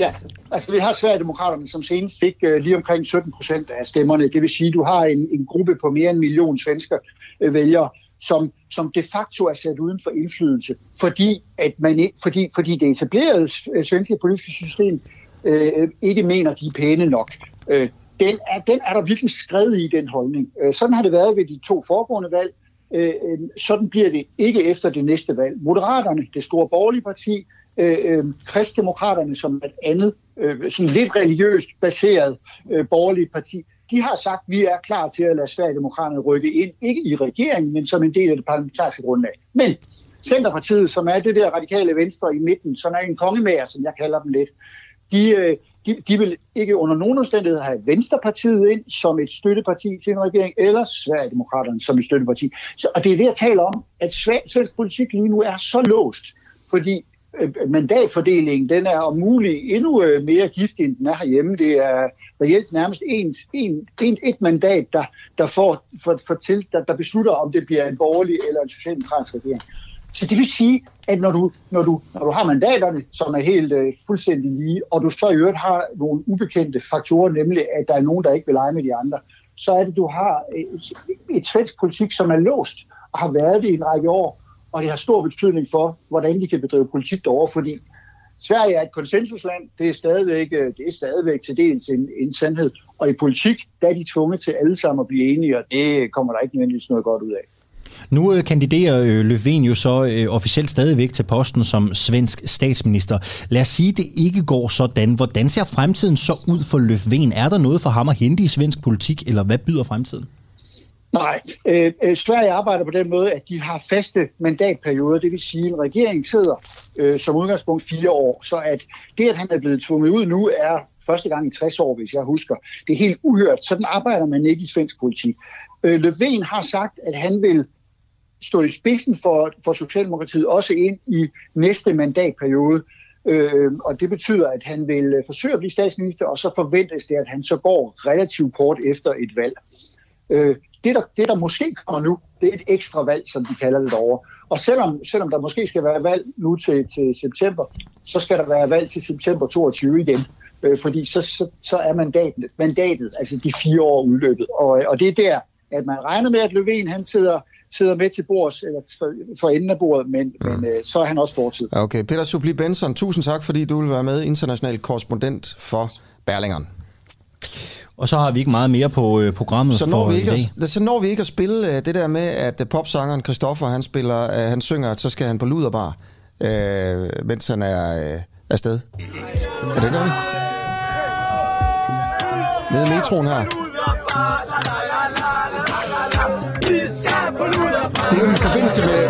Ja, altså vi har Sverigedemokraterne, som senest fik øh, lige omkring 17 procent af stemmerne. Det vil sige, at du har en, en gruppe på mere end en million svensker øh, vælgere, som, som de facto er sat uden for indflydelse, fordi, at man, fordi, fordi det etablerede øh, svenske politiske system øh, ikke mener, de er pæne nok. Øh, den, er, den er der virkelig skrevet i, den holdning. Øh, sådan har det været ved de to foregående valg. Øh, øh sådan bliver det ikke efter det næste valg. Moderaterne, det store borgerlige parti, øh, øh, kristdemokraterne som et andet, øh, sådan lidt religiøst baseret øh, borgerligt parti, de har sagt, at vi er klar til at lade Sverigedemokraterne rykke ind, ikke i regeringen, men som en del af det parlamentariske grundlag. Men Centerpartiet, som er det der radikale venstre i midten, som er en kongemager, som jeg kalder dem lidt, de, øh, de, de vil ikke under nogen omstændigheder have Venstrepartiet ind som et støtteparti til en regering, eller Sverigedemokraterne som et støtteparti. Så, og det er det, jeg taler om, at svensk politik lige nu er så låst, fordi Øh, øh, mandatfordelingen, den er om muligt endnu øh, mere giftig, end den er herhjemme. Det er reelt nærmest ens, en, en, et mandat, der, der, får, for, for til, der, der beslutter, om det bliver en borgerlig eller en socialdemokratisk regering. Så det vil sige, at når du, når du, når du har mandaterne, som er helt øh, fuldstændig lige, og du så i øvrigt har nogle ubekendte faktorer, nemlig at der er nogen, der ikke vil lege med de andre, så er det, du har et, et svensk politik, som er låst og har været det i en række år, og det har stor betydning for, hvordan de kan bedrive politik derovre, fordi Sverige er et konsensusland, det er stadigvæk, øh, det er stadigvæk til dels en, en sandhed, og i politik, der er de tvunget til alle sammen at blive enige, og det kommer der ikke nødvendigvis noget godt ud af. Nu øh, kandiderer øh, Löfven jo så øh, officielt stadigvæk til posten som svensk statsminister. Lad os sige, at det ikke går sådan. Hvordan ser fremtiden så ud for Löfven? Er der noget for ham at hente i svensk politik, eller hvad byder fremtiden? Nej, øh, øh, Sverige arbejder på den måde, at de har faste mandatperioder, det vil sige, at en regering sidder øh, som udgangspunkt fire år, så at det, at han er blevet tvunget ud nu, er første gang i 60 år, hvis jeg husker. Det er helt uhørt. Sådan arbejder man ikke i svensk politik. Øh, Löfven har sagt, at han vil stå i spidsen for, for Socialdemokratiet også ind i næste mandatperiode. Øh, og det betyder, at han vil øh, forsøge at blive statsminister, og så forventes det, at han så går relativt kort efter et valg. Øh, det, der, det, der måske kommer nu, det er et ekstra valg, som de kalder det over. Og selvom, selvom der måske skal være valg nu til, til september, så skal der være valg til september 22 igen. Øh, fordi så, så, så er mandatet, mandatet, altså de fire år udløbet. Og, og det er der, at man regner med, at Løven han sidder, sidder med til bords, eller for, enden af bordet, men, mm. men øh, så er han også fortid. Okay, Peter Supli Benson, tusind tak, fordi du vil være med, international korrespondent for Berlingeren. Og så har vi ikke meget mere på øh, programmet så når for vi ikke i dag. At, så når vi ikke at spille øh, det der med, at øh, popsangeren Christoffer, han, spiller, øh, han synger, at så skal han på luderbar, øh, mens han er øh, afsted. Ja, det gør vi. Nede i metroen her. Det er jo i forbindelse med,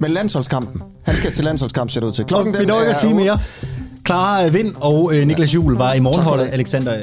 med landsholdskampen. Han skal til landsholdskamp, ser det ud til. Klokken Vi når ikke er at sige mere. Clara Vind og øh, Niklas Juhl var i morgenholdet. Alexander